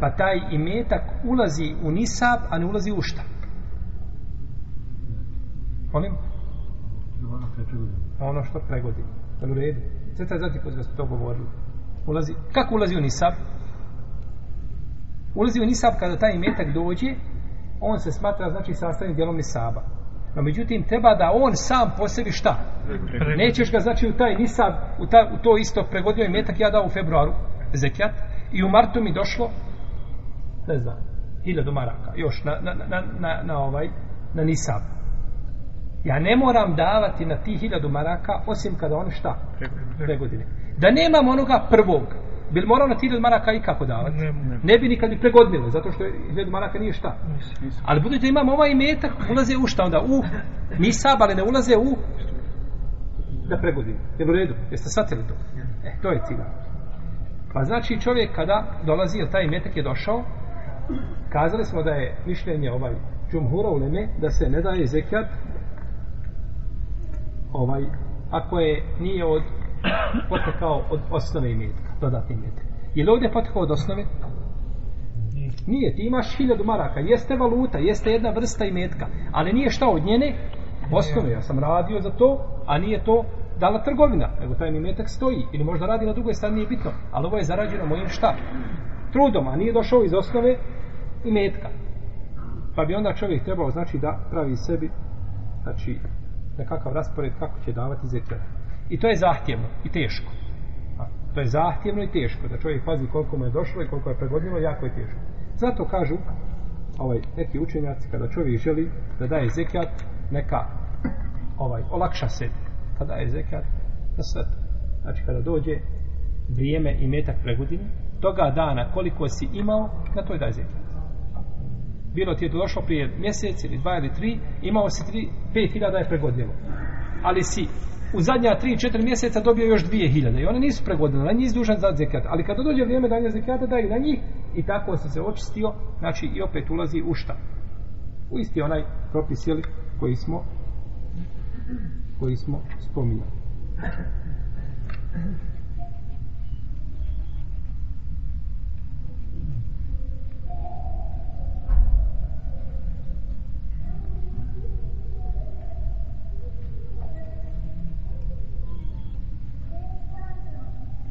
Pa taj imetak ulazi u nisab, a ne ulazi u šta? Molim? Ono što pregodi. Jel u redu? Sve taj zati koji smo to govorili. Ulazi. Kako ulazi u nisab? ulazi u nisab kada taj imetak dođe, on se smatra znači sastavnim dijelom nisaba. No međutim treba da on sam po sebi šta? Nećeš ga znači u taj nisab, u, ta, u to isto pregodio imetak ja dao u februaru zekijat i u martu mi došlo ne znam, hiljadu maraka još na, na, na, na, na ovaj na nisab. Ja ne moram davati na ti hiljadu maraka osim kada on šta? Pregodine. Da nemam onoga prvog, Bil morao na ti hiljad maraka ikako davati? Ne, ne. ne bi nikad ni pregodnile, zato što hiljad maraka nije šta. Nisam, nisam. Ali budući da imam ovaj metak, ulaze u šta onda? U nisab, ali ne ulaze u da pregodim. Jel u redu? Jeste shvatili to? E, to je cilj. Pa znači čovjek kada dolazi, jer taj metak je došao, kazali smo da je mišljenje ovaj džumhura u leme, da se ne daje zekijat ovaj, ako je nije od potekao od osnove imetka dodatni metri. Je li ovdje potekao od osnove? Nije, ti imaš hiljadu maraka, jeste valuta, jeste jedna vrsta i metka, ali nije šta od njene? Osnove, ja sam radio za to, a nije to dala trgovina, nego taj mi metak stoji, ili možda radi na drugoj strani, nije bitno, ali ovo je zarađeno mojim šta? Trudom, a nije došao iz osnove i metka. Pa bi onda čovjek trebao, znači, da pravi sebi, znači, nekakav raspored kako će davati zekljara. I to je zahtjevno i teško da je zahtjevno i teško, da čovjek pazi koliko mu je došlo i koliko je pregodnilo, jako je teško. Zato kažu ovaj, neki učenjaci, kada čovjek želi da daje zekijat, neka ovaj, olakša se da daje zekijat na sve to. Znači, kada dođe vrijeme i metak pregodine, toga dana koliko si imao, na to je daje zekijat. Bilo ti je došlo prije mjesec ili dva ili tri, imao si tri, pet hiljada je pregodnilo. Ali si u zadnja 3-4 mjeseca dobio još 2000 i one nisu pregodne, na njih izdužan za zekijat. Ali kada dođe vrijeme danja zekijata, daju na njih i tako se se očistio, znači i opet ulazi u šta? U isti onaj propis jeli, koji smo koji smo spominjali.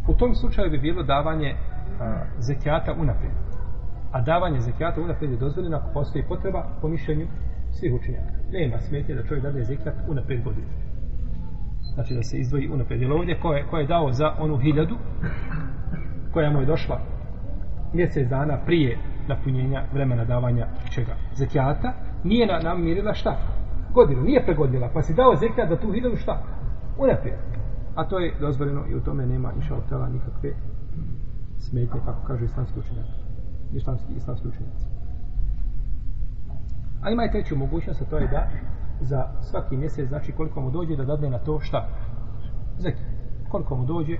U tom slučaju bi bilo davanje a, e, zekijata unaprijed. A davanje zekijata unaprijed je dozvoljeno ako postoji potreba po mišljenju svih učinjaka. Nema smetje da čovjek dade zekijat unaprijed godine. Znači da se izdvoji unaprijed. Jer ovdje ko je, ko je dao za onu hiljadu koja mu je došla mjesec dana prije napunjenja vremena davanja čega? Zekijata nije nam mirila šta? Godinu, nije pregodnila. Pa si dao zekijat za tu hiljadu šta? Unaprijed a to je dozvoljeno i u tome nema inšaltela nikakve smetnje, kako kaže islamski učenjak, islamski, islamski učenjac. A ima i treću mogućnost, a to je da za svaki mjesec, znači koliko mu dođe, da dadne na to šta? Zeki, koliko mu dođe,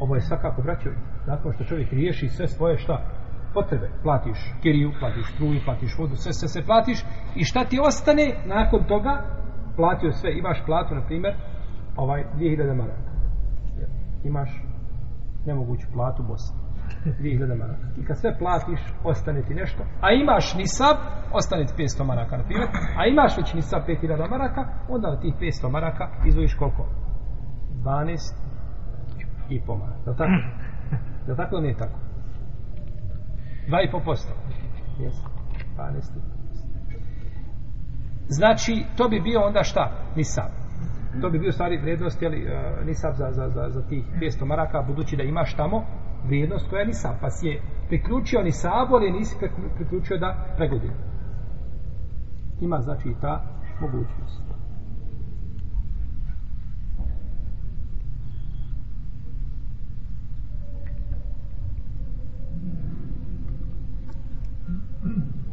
ovo je svakako vraćaju, nakon što čovjek riješi sve svoje šta? Potrebe, platiš kiriju, platiš struju, platiš vodu, sve, sve, sve platiš i šta ti ostane nakon toga? Platio sve, imaš platu, na primjer, ovaj 2000 maraka. Imaš nemoguću platu Bosni. 2000 maraka. I kad sve platiš, ostane ti nešto. A imaš nisab, ostane ti 500 maraka na primjer. A imaš već nisab 5000 maraka, onda od tih 500 maraka izvojiš koliko? 12 i po maraka. Je li tako? Je li tako ili nije tako? 2 i po posto. Jesi. 12 i po. Znači, to bi bio onda šta? Nisab. Nisab. To bi bio stvari vrijednost, jel, e, nisab za, za, za, za tih 500 maraka, budući da imaš tamo vrijednost koja nisab, pa si je priključio nisab, ali nisi priključio da pregodi. Ima, znači, ta mogućnost.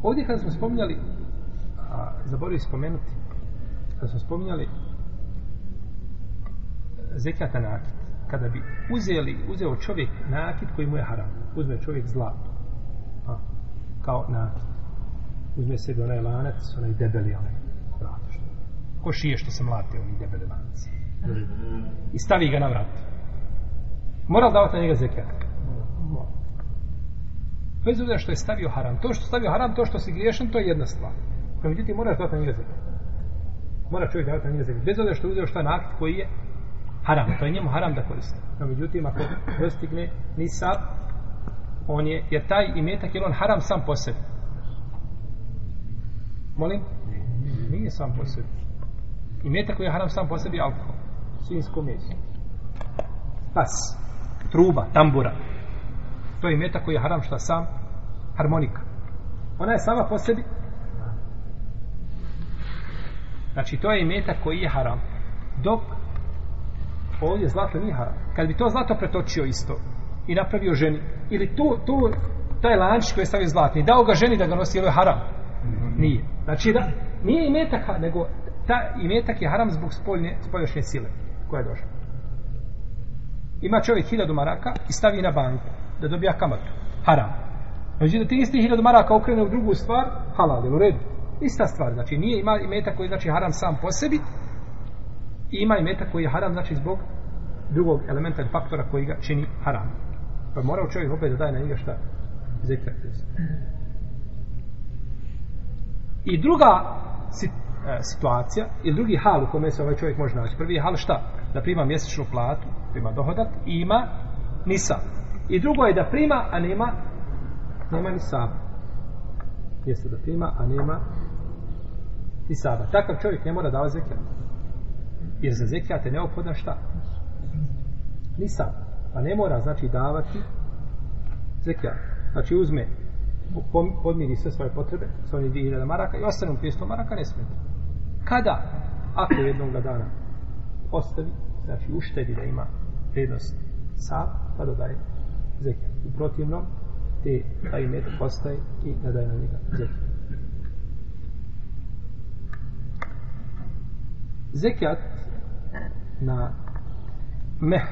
Ovdje kada smo spominjali, a, zaboravili spomenuti, kada smo spominjali zekata nakit, kada bi uzeli, uzeo čovjek nakit koji mu je haram, uzme čovjek zlato, a, kao nakit, uzme sebi onaj lanac, onaj debeli, onaj vrat, ko šije što se mlate, onaj debeli lanac, i stavi ga na vrat. Mora li davati na njega zekat? Bez uzera što je stavio haram, to što stavio haram, to što si griješan, to je jedna stvar. Međutim, moraš davati na njega zekat. Mora čovjek davati na njega zekat. Bez uzera što je uzeo šta nakit koji je haram, to je njemu haram da koristi. No, međutim, ako dostigne nisab, on je, jer taj imetak je on haram sam po sebi. Molim? Nije sam po sebi. Imetak koji je haram sam po sebi alkohol. Svinsko mjesto. Pas, truba, tambura. To je imetak koji je haram što sam, harmonika. Ona je sama po sebi. Znači, to je imetak koji je haram. Dok ovdje zlato nije haram. Kad bi to zlato pretočio isto i napravio ženi, ili to, to, taj lanč koji je stavio zlatni, dao ga ženi da ga nosi, ili je haram? Nije. Znači, da, nije i metak, nego ta i metak je haram zbog spoljne, spoljašnje sile koja je došla. Ima čovjek hiljadu maraka i stavi na banku da dobija kamatu. Haram. Znači, da ti isti hiljadu maraka okrene u drugu stvar, halal, je u redu. Ista stvar, znači nije ima i metak koji znači haram sam po sebi, ima i meta koji je haram, znači zbog drugog elementa ili faktora koji ga čini haram. Pa mora u čovjek opet da daje na njega šta? Zekat. I druga e, situacija, ili drugi hal u kome se ovaj čovjek može naći. Prvi je hal šta? Da prima mjesečnu platu, prima dohodak i ima nisa. I drugo je da prima, a nema nema nisa. Jeste da prima, a nema nisa. Takav čovjek ne mora davati zekat jer za zekijat je neophodna šta? Nisam. Pa ne mora, znači, davati zekijat. Znači, uzme, podmiri sve svoje potrebe, sve oni 2000 maraka i ostane u 500 maraka, ne smije. Kada? Ako jednog dana ostavi, znači, uštedi da ima vrednost sa, pa dodaje zekijat. U protivnom, te taj imet postaje i nadaje na njega zekijat. Zekijat na meh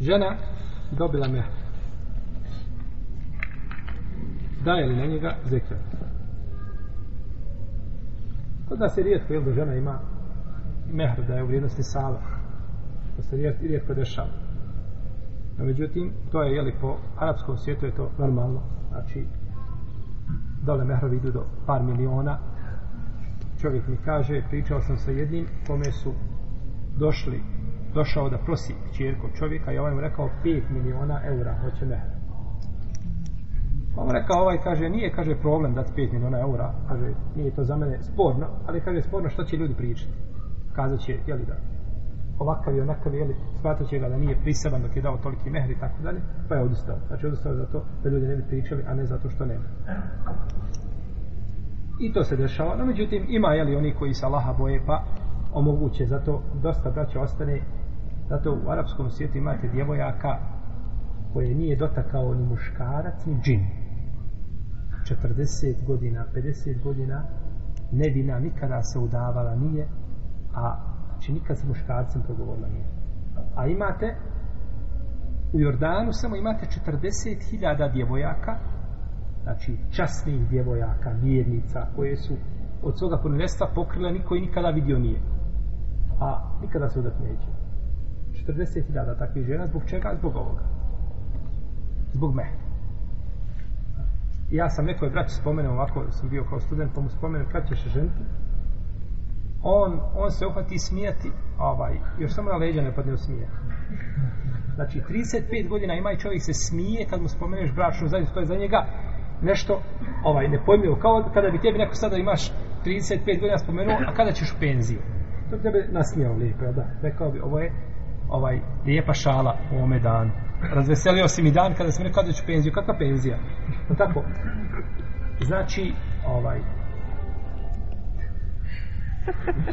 žena dobila meh daje li na njega zekijat to da se rijetko ili da žena ima mehr da je u vrijednosti sala to se rijetko, rijetko dešava no međutim to je jeli po arapskom svijetu je to normalno znači dole mehrovi idu do par miliona čovjek mi kaže, pričao sam sa jednim kome su došli, došao da prosi čirko čovjeka i ovaj mu rekao 5 miliona eura, hoće me. Pa on rekao, ovaj kaže, nije, kaže, problem dati 5 miliona eura, kaže, nije to za mene sporno, ali kaže, sporno što će ljudi pričati. Kazat će, jeli da, ovakav i onakav, jeli, shvatat će ga da nije prisaban dok je dao toliki mehr i tako dalje, pa je odustao. Znači, odustao je za to da ljudi ne bi pričali, a ne zato što nema i to se dešava. No, međutim, ima je li oni koji se Allaha boje, pa omoguće. Zato dosta braća ostane, zato u arapskom svijetu imate djevojaka koje nije dotakao ni muškarac, ni džin. 40 godina, 50 godina, nevina nikada se udavala nije, a znači nikad se muškarcem progovorila nije. A imate, u Jordanu samo imate 40.000 djevojaka, znači časnih djevojaka, vjernica, koje su od svoga ponesta pokrile niko i nikada vidio nije. A nikada se udat neće. 40.000 takvih žena, zbog čega? Zbog ovoga. Zbog me. Ja sam nekoj braći spomenuo ovako, sam bio kao student, pa mu spomenuo kad ćeš ženiti. On, on se uhvati smijati, ovaj, još samo na leđa ne padne u smijeh. Znači, 35 godina ima i čovjek se smije kad mu spomeneš bračnu zajednicu, to je za njega nešto ovaj ne pojmio kao kada bi tebi neko sada imaš 35 godina spomenuo a kada ćeš u penziju to bi tebe nasmijao lijepo da rekao bi ovo je ovaj lijepa šala u ome dan razveselio si mi dan kada sam rekao da ću penziju kakva penzija no, tako znači ovaj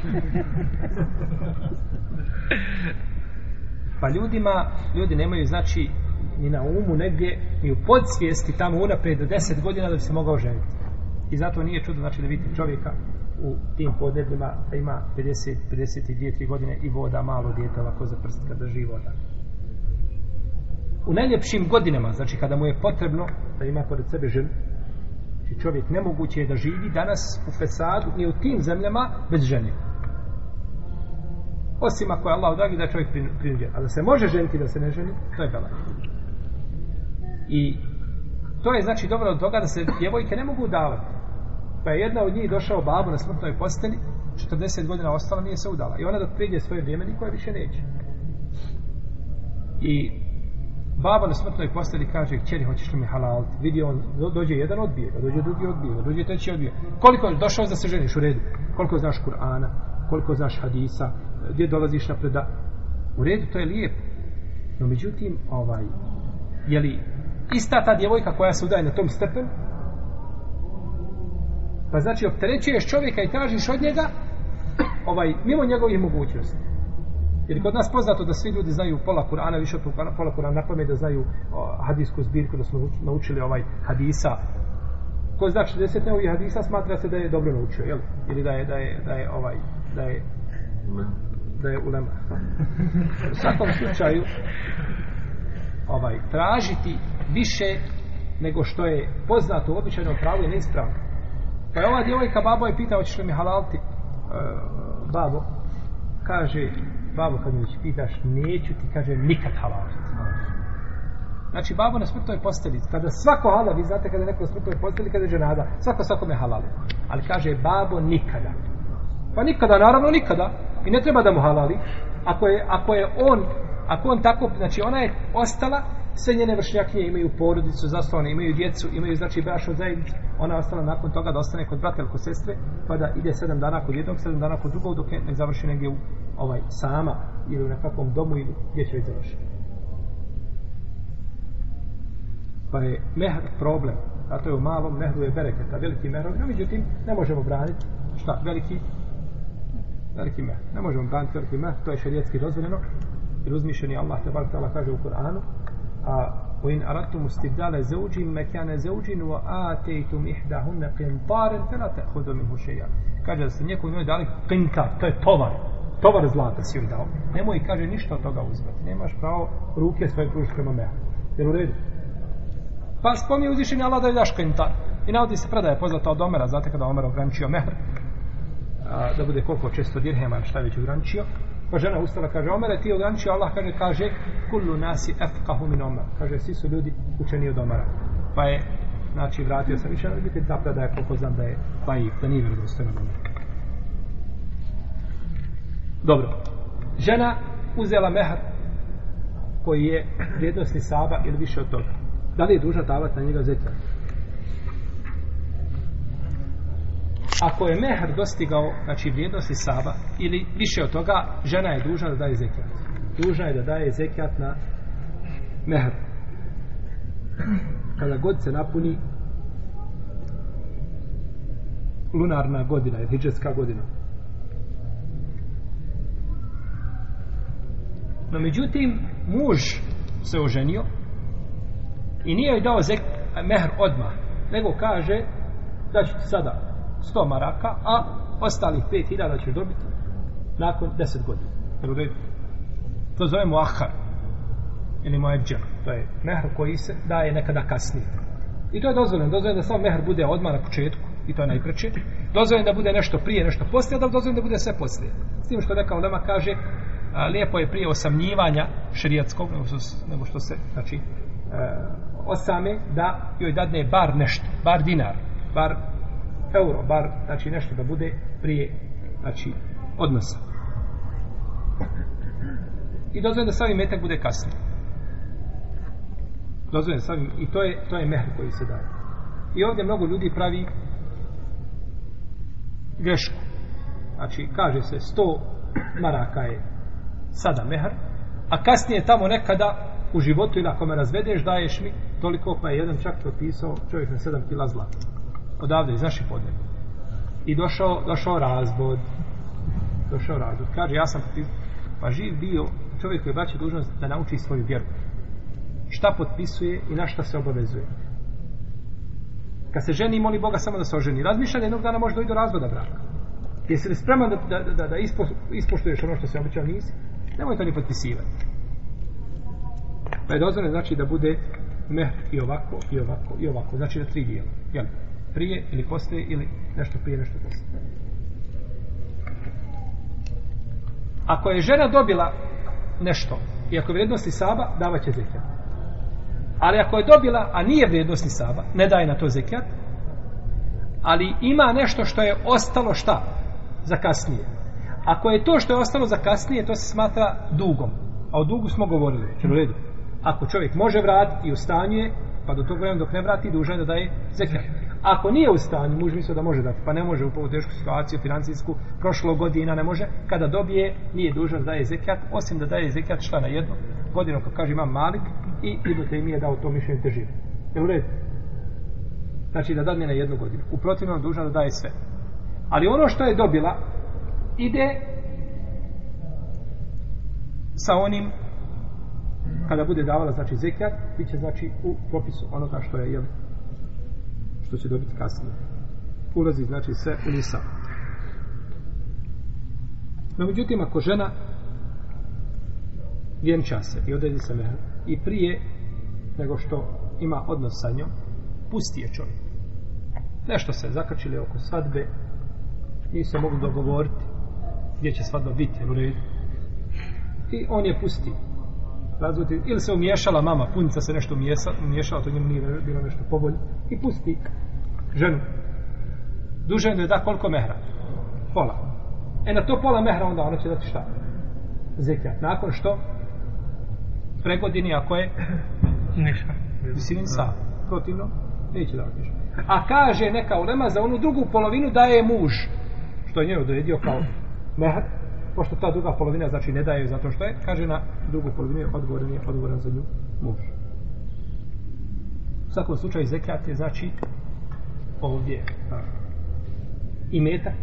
pa ljudima ljudi nemaju znači ni na umu negdje, ni u podsvijesti tamo unaprijed do deset godina da bi se mogao ženiti. I zato nije čudo znači da vidite čovjeka u tim podnebljima da ima 50, 52, godine i voda malo djeta ovako za prst kada drži voda. U najljepšim godinama, znači kada mu je potrebno da ima pored sebe ženu, znači čovjek nemoguće je da živi danas u Fesadu, ni u tim zemljama bez žene. Osim ako je Allah odragi da čovjek prinuđe. A da se može ženiti da se ne ženi, to je bela. I to je znači dobro od toga da se djevojke ne mogu davati. Pa je jedna od njih došao babu na smrtnoj posteli, 40 godina ostala, nije se udala. I ona dok prije svoje vrijeme, niko je više neće. I baba na smrtnoj posteli kaže, čeri, hoćeš li mi halal? Vidi on, dođe jedan odbije, pa dođe drugi odbije, pa dođe treći odbije. Koliko je došao da se ženiš u redu? Koliko znaš Kur'ana? Koliko znaš hadisa? Gdje dolaziš napred? U redu, to je lijepo. No, međutim, ovaj, je li ista ta djevojka koja se udaje na tom stepen pa znači opterećuješ čovjeka i tražiš od njega ovaj mimo njegovih mogućnosti jer kod nas poznato da svi ljudi znaju pola Kur'ana više od pola Kur'ana na pamet da znaju o, hadijsku zbirku da smo naučili ovaj hadisa ko zna 60 neovi hadisa smatra se da je dobro naučio jel? ili da je, da je, da je ovaj da je da je ulema u svakom slučaju ovaj, tražiti više nego što je poznato u običajnom pravu i neispravno. Pa je ova djevojka babo je pitao, hoćeš li mi halalti? E, babo, kaže, babo kad mi pitaš, neću ti, kaže, nikad halaliti. Znači, babo na smrtnoj postelji, kada svako halal, vi znate kada je neko na smrtnoj postelji, kada je ženada, svako svakome halali. Ali kaže, babo, nikada. Pa nikada, naravno nikada. I ne treba da mu halali. Ako je, ako je on, ako on tako, znači ona je ostala sve njene vršnjakinje imaju porodicu, zasnovane imaju djecu, imaju znači bračnu zajednicu, ona ostala nakon toga da ostane kod brata ili kod sestre, pa da ide sedam dana kod jednog, sedam dana kod drugog, dok ne završi negdje u, ovaj, sama ili u nekakvom domu ili gdje će već završiti. Pa je mehr problem, a to je u malom mehru je bereketa, veliki mehru, no međutim ne možemo braniti šta, veliki, veliki mehr, ne možemo braniti veliki mehr, to je šarijetski dozvoljeno, jer uzmišljeni Allah te bar kaže u Koranu, a u in aratum stibdale zauđin mekane zauđin wa a teitum ihdahunne qintaren fela te hudu min hušeja kaže da se njeko njoj dali qinta to je tovar tovar zlata si joj dao nemoj kaže ništa od toga uzmati nemaš pravo ruke svoje pružiti prema mea jer u redu pa spomni uzišenje Allah da je daš qintar i navodi se predaje poznata od Omera znate kada Omer ograničio mehr a, da bude koliko često dirhema šta je već ograničio Pa žena ustala, kaže, Omer, ti ograniči, Allah kaže, kaže, kullu nasi efkahu min Omer. Kaže, svi su ljudi učeni od Omara. Pa je, znači, vratio sam više, ali vidite, zapravo da je, koliko znam da je, pa i, da nije vjerodostojno Omer. Dobro. Žena uzela mehar koji je vrijednosti Saba ili više od toga. Da li je dužna davati na njega zetja? ako je mehr dostigao znači vrijednosti saba ili više od toga žena je dužna da daje zekijat dužna je da daje zekijat na mehr kada god se napuni lunarna godina je hijđetska godina no međutim muž se oženio i nije joj dao zek, mehr odmah nego kaže da ću ti sada 100 maraka, a ostalih 5000 ćeš dobiti nakon 10 godina. Jel To zovemo ahar, ili muajđer, to je mehr koji se daje nekada kasnije. I to je dozvoljeno, dozvoljeno da samo mehr bude odmah na početku, i to je najpreće. Dozvoljeno da bude nešto prije, nešto poslije, da dozvoljeno da bude sve poslije. S tim što neka ulema kaže, a, lijepo je prije osamnjivanja širijatskog, nego, nego što se, znači, e, osame da joj dadne bar nešto, bar dinar, bar euro, bar, znači nešto da bude prije, znači, odnosa. I dozvoljen da sami metak bude kasnije. Dozvoljen sami, i to je, to je mehr koji se daje. I ovdje mnogo ljudi pravi grešku. Znači, kaže se, 100 maraka je sada mehr, a kasnije tamo nekada u životu ili ako me razvedeš daješ mi toliko pa je jedan čak propisao čovjek na 7 kila zlata odavde iz naših podneblja. I došao, došao razbod. Došao razbod. Kaže, ja sam pa živ bio čovjek koji baći dužnost da nauči svoju vjeru. Šta potpisuje i na šta se obavezuje. Kad se ženi, moli Boga samo da se oženi. Razmišljanje jednog dana može doći do razvoda braka. Jesi li spreman da, da, da, da ispoštuješ ono što se običao nisi? Nemoj to ni potpisivati. Pa je dozvore, znači da bude meh i ovako, i ovako, i ovako. Znači da tri dijela. Jel? Ja prije ili poslije ili nešto prije, nešto poslije. Ako je žena dobila nešto i ako je vrijednosti saba, davat će zekijat. Ali ako je dobila, a nije vrijednosti saba, ne daje na to zekijat, ali ima nešto što je ostalo šta? Za kasnije. Ako je to što je ostalo za kasnije, to se smatra dugom. A o dugu smo govorili. U redu. Ako čovjek može vrati i ustanje, pa do tog vremena dok ne vrati, dužan je da daje zekijat. zekijat ako nije u stanju, muž misle da može dati, pa ne može u povu tešku situaciju financijsku, prošlo godina ne može, kada dobije, nije dužan da daje zekijat, osim da daje zekijat šta na jednu godinu, kako kaže imam malik, i Ibn Taym je dao to mišljenje te žive. Je u redu? Znači da dadne na jednu godinu. U protivnom dužan da daje sve. Ali ono što je dobila, ide sa onim kada bude davala znači zekat, bit će znači u propisu onoga što je jel, što će dobiti kasnije. Ulazi, znači, sve u nisam. No, međutim, ako žena vjenča se i odredi se mehru i prije nego što ima odnos sa njom, pusti je čovjek. Nešto se zakačili oko svadbe, nisu mogli dogovoriti gdje će svadba biti, u redu. I on je pustio razvuti, ili se umiješala mama, punica se nešto umiješala, to njemu nije bilo nešto pobolje, i pusti ženu. Duže je da koliko mehra? Pola. E na to pola mehra onda ona će dati šta? Zekijat. Nakon što? Pregodini, ako je? Ništa. Visinin sa. Protivno? Neće da otiš. A kaže neka ulema za onu drugu polovinu daje muž. Što je njoj odredio kao mehra? pošto ta druga polovina znači ne daje zato što je, kaže na drugu polovinu je odgovoran, je odgovoran za nju muž. U svakom slučaju zekijat je znači ovdje a, i metak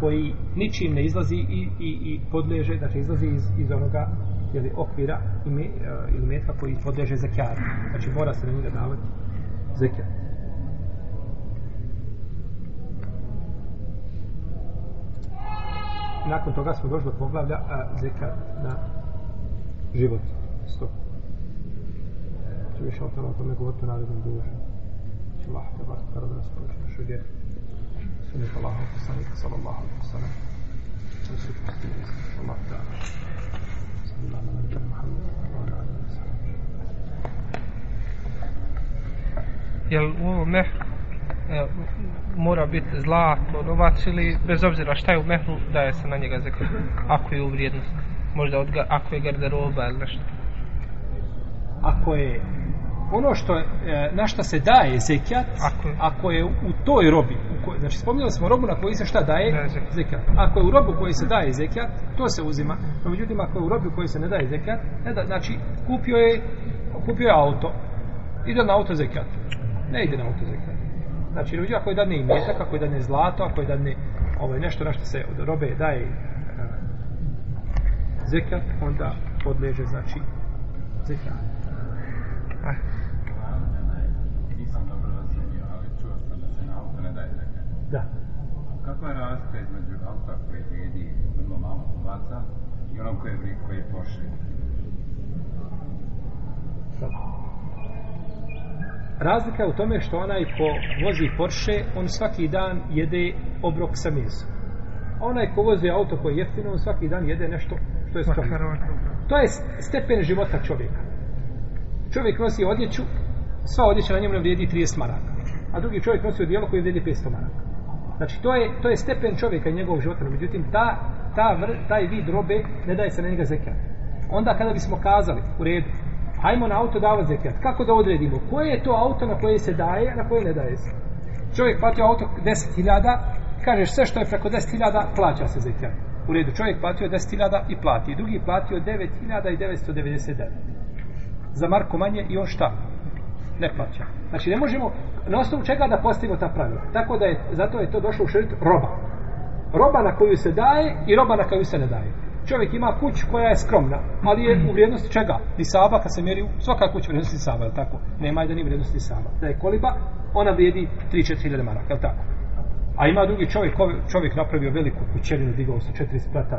koji ničim ne izlazi i, i, i podleže, znači izlazi iz, iz onoga jeli, okvira e, ili metka koji podleže zekijatu. Znači mora se na njega davati zekijat. nakon toga smo došli do poglavlja a, zeka na život. Stop. Če više o tome o tome govoriti u narednom duže. Če Allah te bar tada da nas poveći našoj djeri. Sunni pa Allahom poslanika, sallallahu alaihi wa sallam. Sam su pustili iz Allah da. Sallallahu alaihi wa sallam. Sallallahu alaihi wa sallam. Jel u ovome E, mora biti zlato, novac ili bez obzira šta je u mehru, daje se na njega zekat. Ako je u vrijednost. Možda od, ako je garderoba ili nešto. Ako je ono što e, na šta se daje zekat, ako, ako je u toj robi, u koj, znači spominjali smo robu na koji se šta daje da zekat. Ako je u robu koji se daje zekat, to se uzima. No, međutim, ako je u robu koji se ne daje zekat, ne da, znači kupio je, kupio je auto, ide na auto zekat. Ne ide na auto zekat znači ljudi ako je dadne i mjetak, ako je dadne zlato, ako je dadne ovaj, nešto na što se od robe daje uh, zekat, onda podleže, znači, zekat. Ah. Da. Kako je razlika između auta koji vrijedi vrlo malo kubaca i onom koji je vrijedi koji je pošli? Sada razlika je u tome što onaj ko vozi Porsche, on svaki dan jede obrok sa mesom. Onaj ko vozi auto koje je jeftino, on svaki dan jede nešto što je skromno. To je stepen života čovjeka. Čovjek nosi odjeću, sva odjeća na njemu ne vrijedi 30 maraka. A drugi čovjek nosi odjelo koje vrijedi 500 maraka. Znači, to je, to je stepen čovjeka i njegovog života. Međutim, ta, ta vr, taj vid robe ne daje se na njega zekijata. Onda kada bismo kazali, u redu, hajmo na auto davati zekijat. Kako da odredimo? Koje je to auto na koje se daje, na koje ne daje se? Čovjek platio auto 10.000, kažeš sve što je preko 10.000, plaća se zekijat. U redu, čovjek platio 10.000 i plati. Drugi platio 9.999. Za Marko manje i on šta? Ne plaća. Znači ne možemo, na osnovu čega da postavimo ta pravila. Tako da je, zato je to došlo u šeritu roba. Roba na koju se daje i roba na koju se ne daje čovjek ima kuć koja je skromna, ali je u vrijednosti čega? Nisaba, kad se mjeri u svaka kuć vrijednosti Nisaba, je tako? Nema je da ni vrijednosti Nisaba. Da je koliba, ona vrijedi 3-4 hiljade maraka, je tako? A ima drugi čovjek, čovjek napravio veliku kućerinu, digao sa četiri sprata.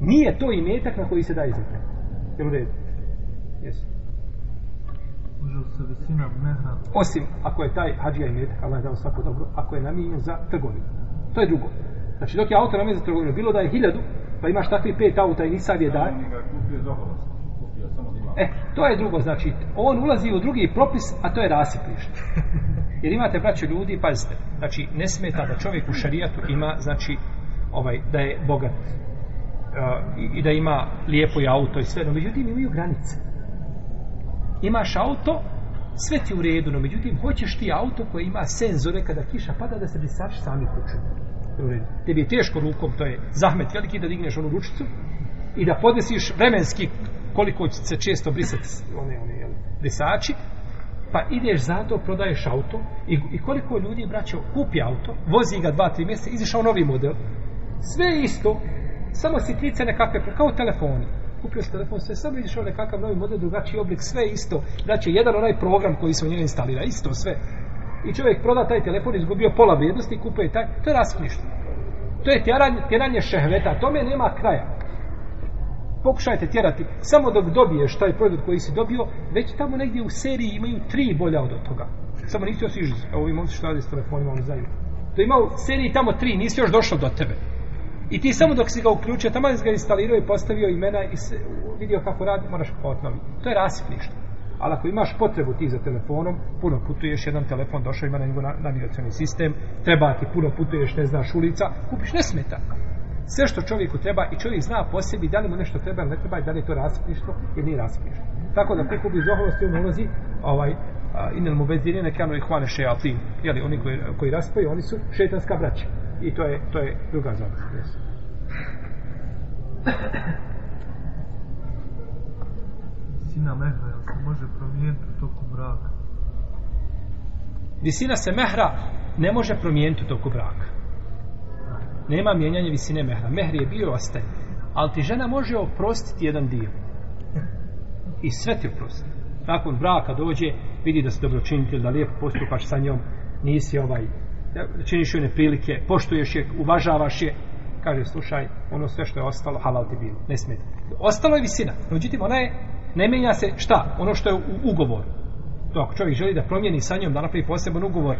Nije to i metak na koji se daje zemlje. Jel u redu? Jesu. Osim ako je taj hađija i metak, Allah je dao svako dobro, ako je namijenjen za trgovinu. To je drugo. Znači dok je auto namijenjen za trgovinu, bilo da je hiljadu, Pa imaš takvi pet auta i nisav je da. Ja, E, to je drugo, znači, on ulazi u drugi propis, a to je rasiplište. Jer imate, braće, ljudi, pazite, znači, ne smeta da čovjek u šarijatu ima, znači, ovaj, da je bogat uh, e, i, i da ima lijepo i auto i sve, no međutim imaju granice. Imaš auto, sve ti u redu, no međutim, hoćeš ti auto koje ima senzore kada kiša pada da se brisaš sami kuću tebi je teško rukom, to je zahmet veliki da digneš onu ručicu i da podesiš vremenski koliko će se često brisati one, one jel, brisači, pa ideš za to, prodaješ auto i, i koliko ljudi, braće, kupi auto, vozi ga dva, tri mjeseca, izišao novi model, sve isto, samo sitnice nekakve, kao telefoni, kupio se telefon, sve samo izišao ovaj nekakav novi model, drugačiji oblik, sve isto, znači jedan onaj program koji se u njega instalira, isto sve, i čovjek proda taj telefon, izgubio pola vrijednosti, kupuje taj, to je rasklišno. To je tjeranje, tjeranje šehveta, tome nema kraja. Pokušajte tjerati, samo dok dobiješ taj proizvod koji si dobio, već tamo negdje u seriji imaju tri bolja od toga. Samo nisi još iži, evo ovi momci što radi s telefonima, oni zajedno. To ima u seriji tamo tri, nisi još došao do tebe. I ti samo dok si ga uključio, tamo si ga instalirao i postavio imena i se, vidio kako radi, moraš kao To je rasipništvo ali ako imaš potrebu ti za telefonom, puno putuješ, jedan telefon došao, ima na njegov navigacijalni sistem, treba ti puno putuješ, ne znaš ulica, kupiš, ne smeta. Sve što čovjeku treba i čovjek zna po sebi da li mu nešto treba ili ne treba i da li je to rasprištvo ili nije rasprištvo. Tako da kupi zoholosti on ulazi, ovaj, a, inel mu bez dirine, nekano ih hvane šejatin. Jeli, oni koji, koji raspaju, oni su šetanska braća. I to je, to je druga završa. Yes. Sina Mehra se može promijeniti u toku braka? Visina se mehra ne može promijeniti u toku braka. Nema mijenjanja visine mehra. Mehri je bio i ostaje. Ali ti žena može oprostiti jedan dio. I sve ti oprosti. Nakon braka dođe, vidi da se dobro činite, da lijepo postupaš sa njom, nisi ovaj, činiš joj neprilike, poštuješ je, uvažavaš je, kaže, slušaj, ono sve što je ostalo, halal ti bilo, ne smeta. Ostalo je visina, međutim, ona je ne mijenja se šta? Ono što je u ugovoru. To ako čovjek želi da promijeni sa njom, da napravi poseban ugovor,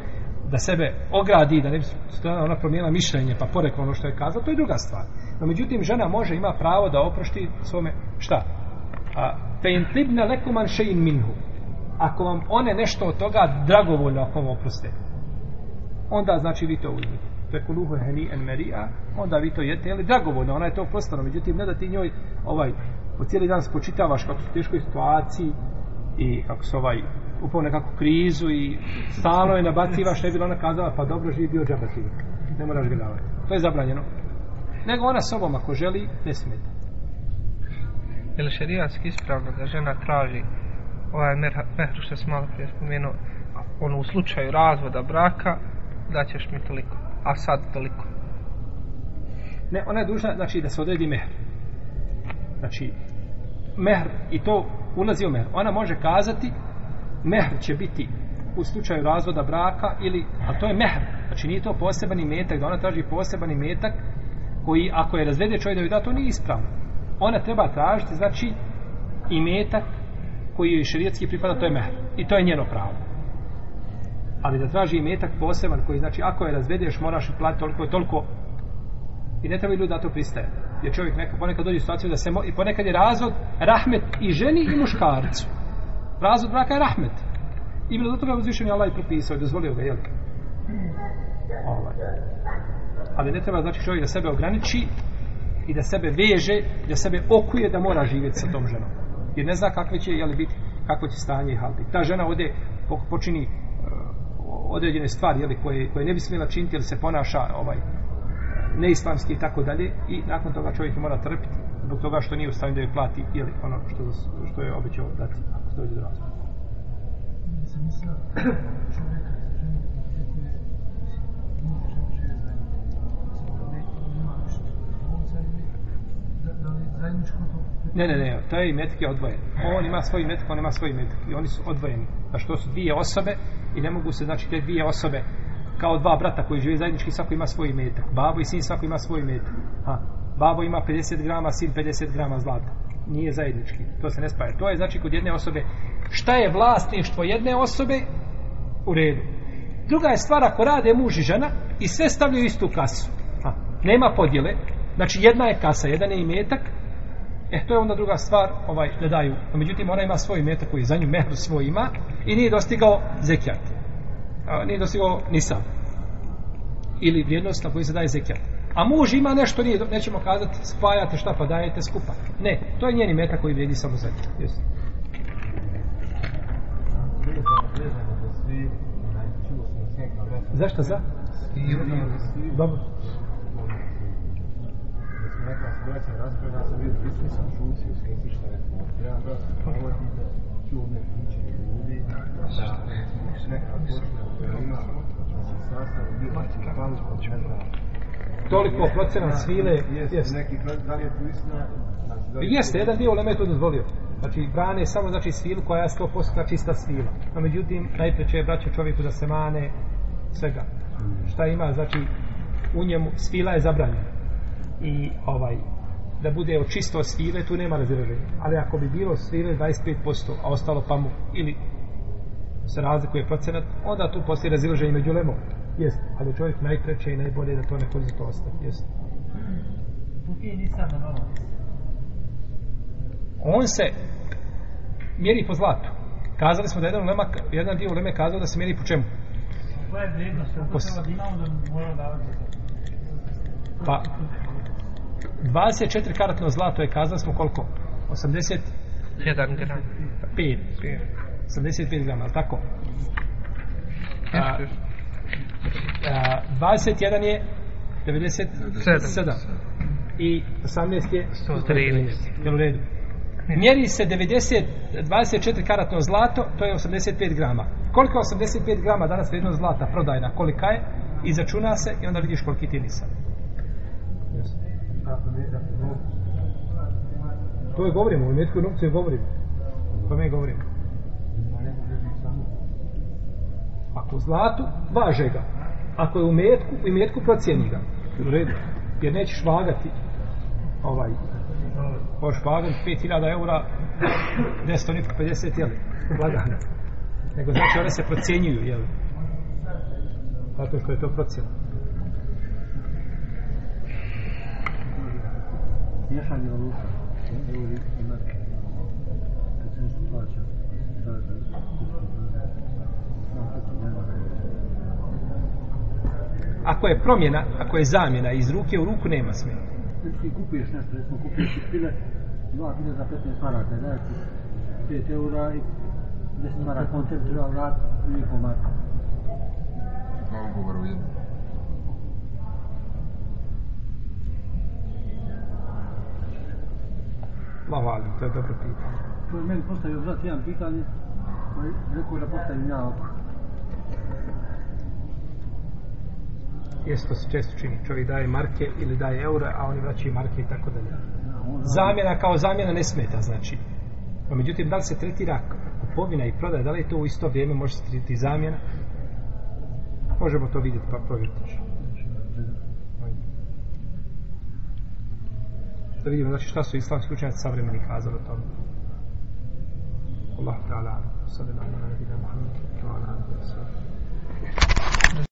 da sebe ogradi, da ne bi ona promijenila mišljenje, pa porekla ono što je kazala, to je druga stvar. No, međutim, žena može, ima pravo da oprošti svome, šta? A, Fein tibne lekuman šein minhu. Ako vam one nešto od toga dragovoljno ako vam oproste, onda znači vi to uzmite. Preko luhu heni en merija, onda vi to jete, jel, dragovoljno, ona je to oprostano, međutim, ne da ti njoj, ovaj, po cijeli dan spočitavaš kako su teškoj situaciji i kako se ovaj upao nekakvu krizu i stalo je nabacivaš, ne bi ona kazala, pa dobro, živi bio džaba živi. Ne moraš ga davati. To je zabranjeno. Nego ona sobom, ako želi, ne smeta. Je li šarijatski ispravno da žena traži ovaj mehru što sam malo prije spomenuo, ono u slučaju razvoda braka, da ćeš mi toliko, a sad toliko? Ne, ona je dužna, znači, da se odredi mehru. Znači, mehr i to ulazi u mehr. Ona može kazati mehr će biti u slučaju razvoda braka ili a to je mehr. Znači nije to poseban imetak, da ona traži poseban imetak koji ako je razvede čovjek da joj da to nije ispravno. Ona treba tražiti znači imetak koji joj šerijetski pripada, to je mehr. I to je njeno pravo. Ali da traži imetak poseban koji znači ako je razvedeš moraš platiti toliko i toliko i ne treba ljudi da to pristaje jer čovjek neka ponekad dođe u situaciju da se mo, i ponekad je razvod rahmet i ženi i muškarcu. Razvod braka je rahmet. I bilo zato ga uzvišen je Allah i propisao i dozvolio ga, jel? Ovaj. Ali ne treba znači čovjek da sebe ograniči i da sebe veže, da sebe okuje da mora živjeti sa tom ženom. Jer ne zna kakve će, jel, biti, kako će stanje i halbi. Ta žena ode, počini eh, određene stvari, jel, koje, koje ne bi smjela činiti, jer se ponaša, ovaj, neislamski i tako dalje i nakon toga čovjek mora trpiti zbog toga što nije u stanju da je plati ili ono što, što je običao dati ako dođe do razloga. Ne, ne, ne, taj metak je odvojen. On ima svoj metak, on ima svoj metak i oni su odvojeni. Znači, to su dvije osobe i ne mogu se, znači, te dvije osobe kao dva brata koji žive zajednički, svako ima svoj metak. Babo i sin svako ima svoj metak. Ha. Babo ima 50 grama, sin 50 grama zlata. Nije zajednički. To se ne spaja. To je znači kod jedne osobe. Šta je vlasništvo jedne osobe? U redu. Druga je stvar ako rade muž i žena i sve stavljaju istu kasu. Ha. Nema podjele. Znači jedna je kasa, jedan je i metak. E, to je onda druga stvar, ovaj, da daju. No, međutim, ona ima svoj metak koji za nju mehru svoj ima i nije dostigao zekijat nije dostigao nisam. Ili vrijednost na koju se daje zekijat. A muž ima nešto, nije, nećemo kazati, spajate šta pa dajete skupa. Ne, to je njeni meta koji vrijedi samo zekijat. Jesu. Vezano da svi najčuo sam sve kao Zašto za? Svi, dobro. Neka situacija razgleda, sam vidio, ti si sam čuo, si u svijetu što je to. Ja, da, ovo je pitao, čuo me, Toliko procena svile jest neki da li je tu istina? Znači, jeste, jedan dio lemet dozvolio. Znači, brane samo znači svil koja je 100% čista znači, svila. A međutim, najpreče je braća čovjeku da se mane svega. Šta ima, znači, u njemu svila je zabranjena. I ovaj, da bude čisto svile, tu nema rezervenja. Ali ako bi bilo svile 25%, a ostalo pa mu, ili se razlikuje procenat, onda tu postoji razilaženje među lemom. Jeste, ali čovjek najkraće i najbolje da to neko za to ostane. Jeste. On se mjeri po zlatu. Kazali smo da jedan, lema, jedan dio leme kazao da se mjeri po čemu? Pa, 24 karatno zlato je kazali smo koliko? 80? 1 gram. 5. 5. 75 grama, ali tako? E. A, a, 21 je 97 i 18 je 113. Je u redu. Mjeri se 90, 24 karatno zlato, to je 85 grama. Koliko je 85 grama danas vrijedno zlata prodajna? Kolika je? I začuna se i onda vidiš koliki ti nisam. To je govorimo, u metku novce govorimo. To mi govorimo. Ako u zlatu, važe ga. Ako je u metku, u metku procijeni ga. U redu. Jer nećeš vagati ovaj Možeš vagati 5000 eura, 10 nitko 50, jel? Lagano. Nego znači one se procijenjuju, jel? Zato što je to procijeno. Ja sam je ovo, ovo je imati. ako je promjena, ako je zamjena iz ruke u ruku, nema smjena. Ti kupiš nešto, recimo kupiš tekstile, dva bile za 15 marata, da je 5 eura i 10 marata, koncept za vrat, dvije komarka. Dva ugovor u jednu. Allah valim, to je dobro pitanje. To je meni postavio vrat jedan pitanje, koji rekao da postavim ja oko. jesto se često čini. Čovjek daje marke ili daje eure, a oni vraćaju marke i tako dalje. Zamjena kao zamjena ne smeta, znači. A pa međutim, da li se tretira kupovina i prodaja, da li je to u isto vrijeme može se tretiti zamjena? Možemo to vidjeti pa provjeriti. Da vidimo, znači šta su islamski učenjaci savremeni kazali o tome. Allah ta'ala, sallallahu alaihi wa sallam,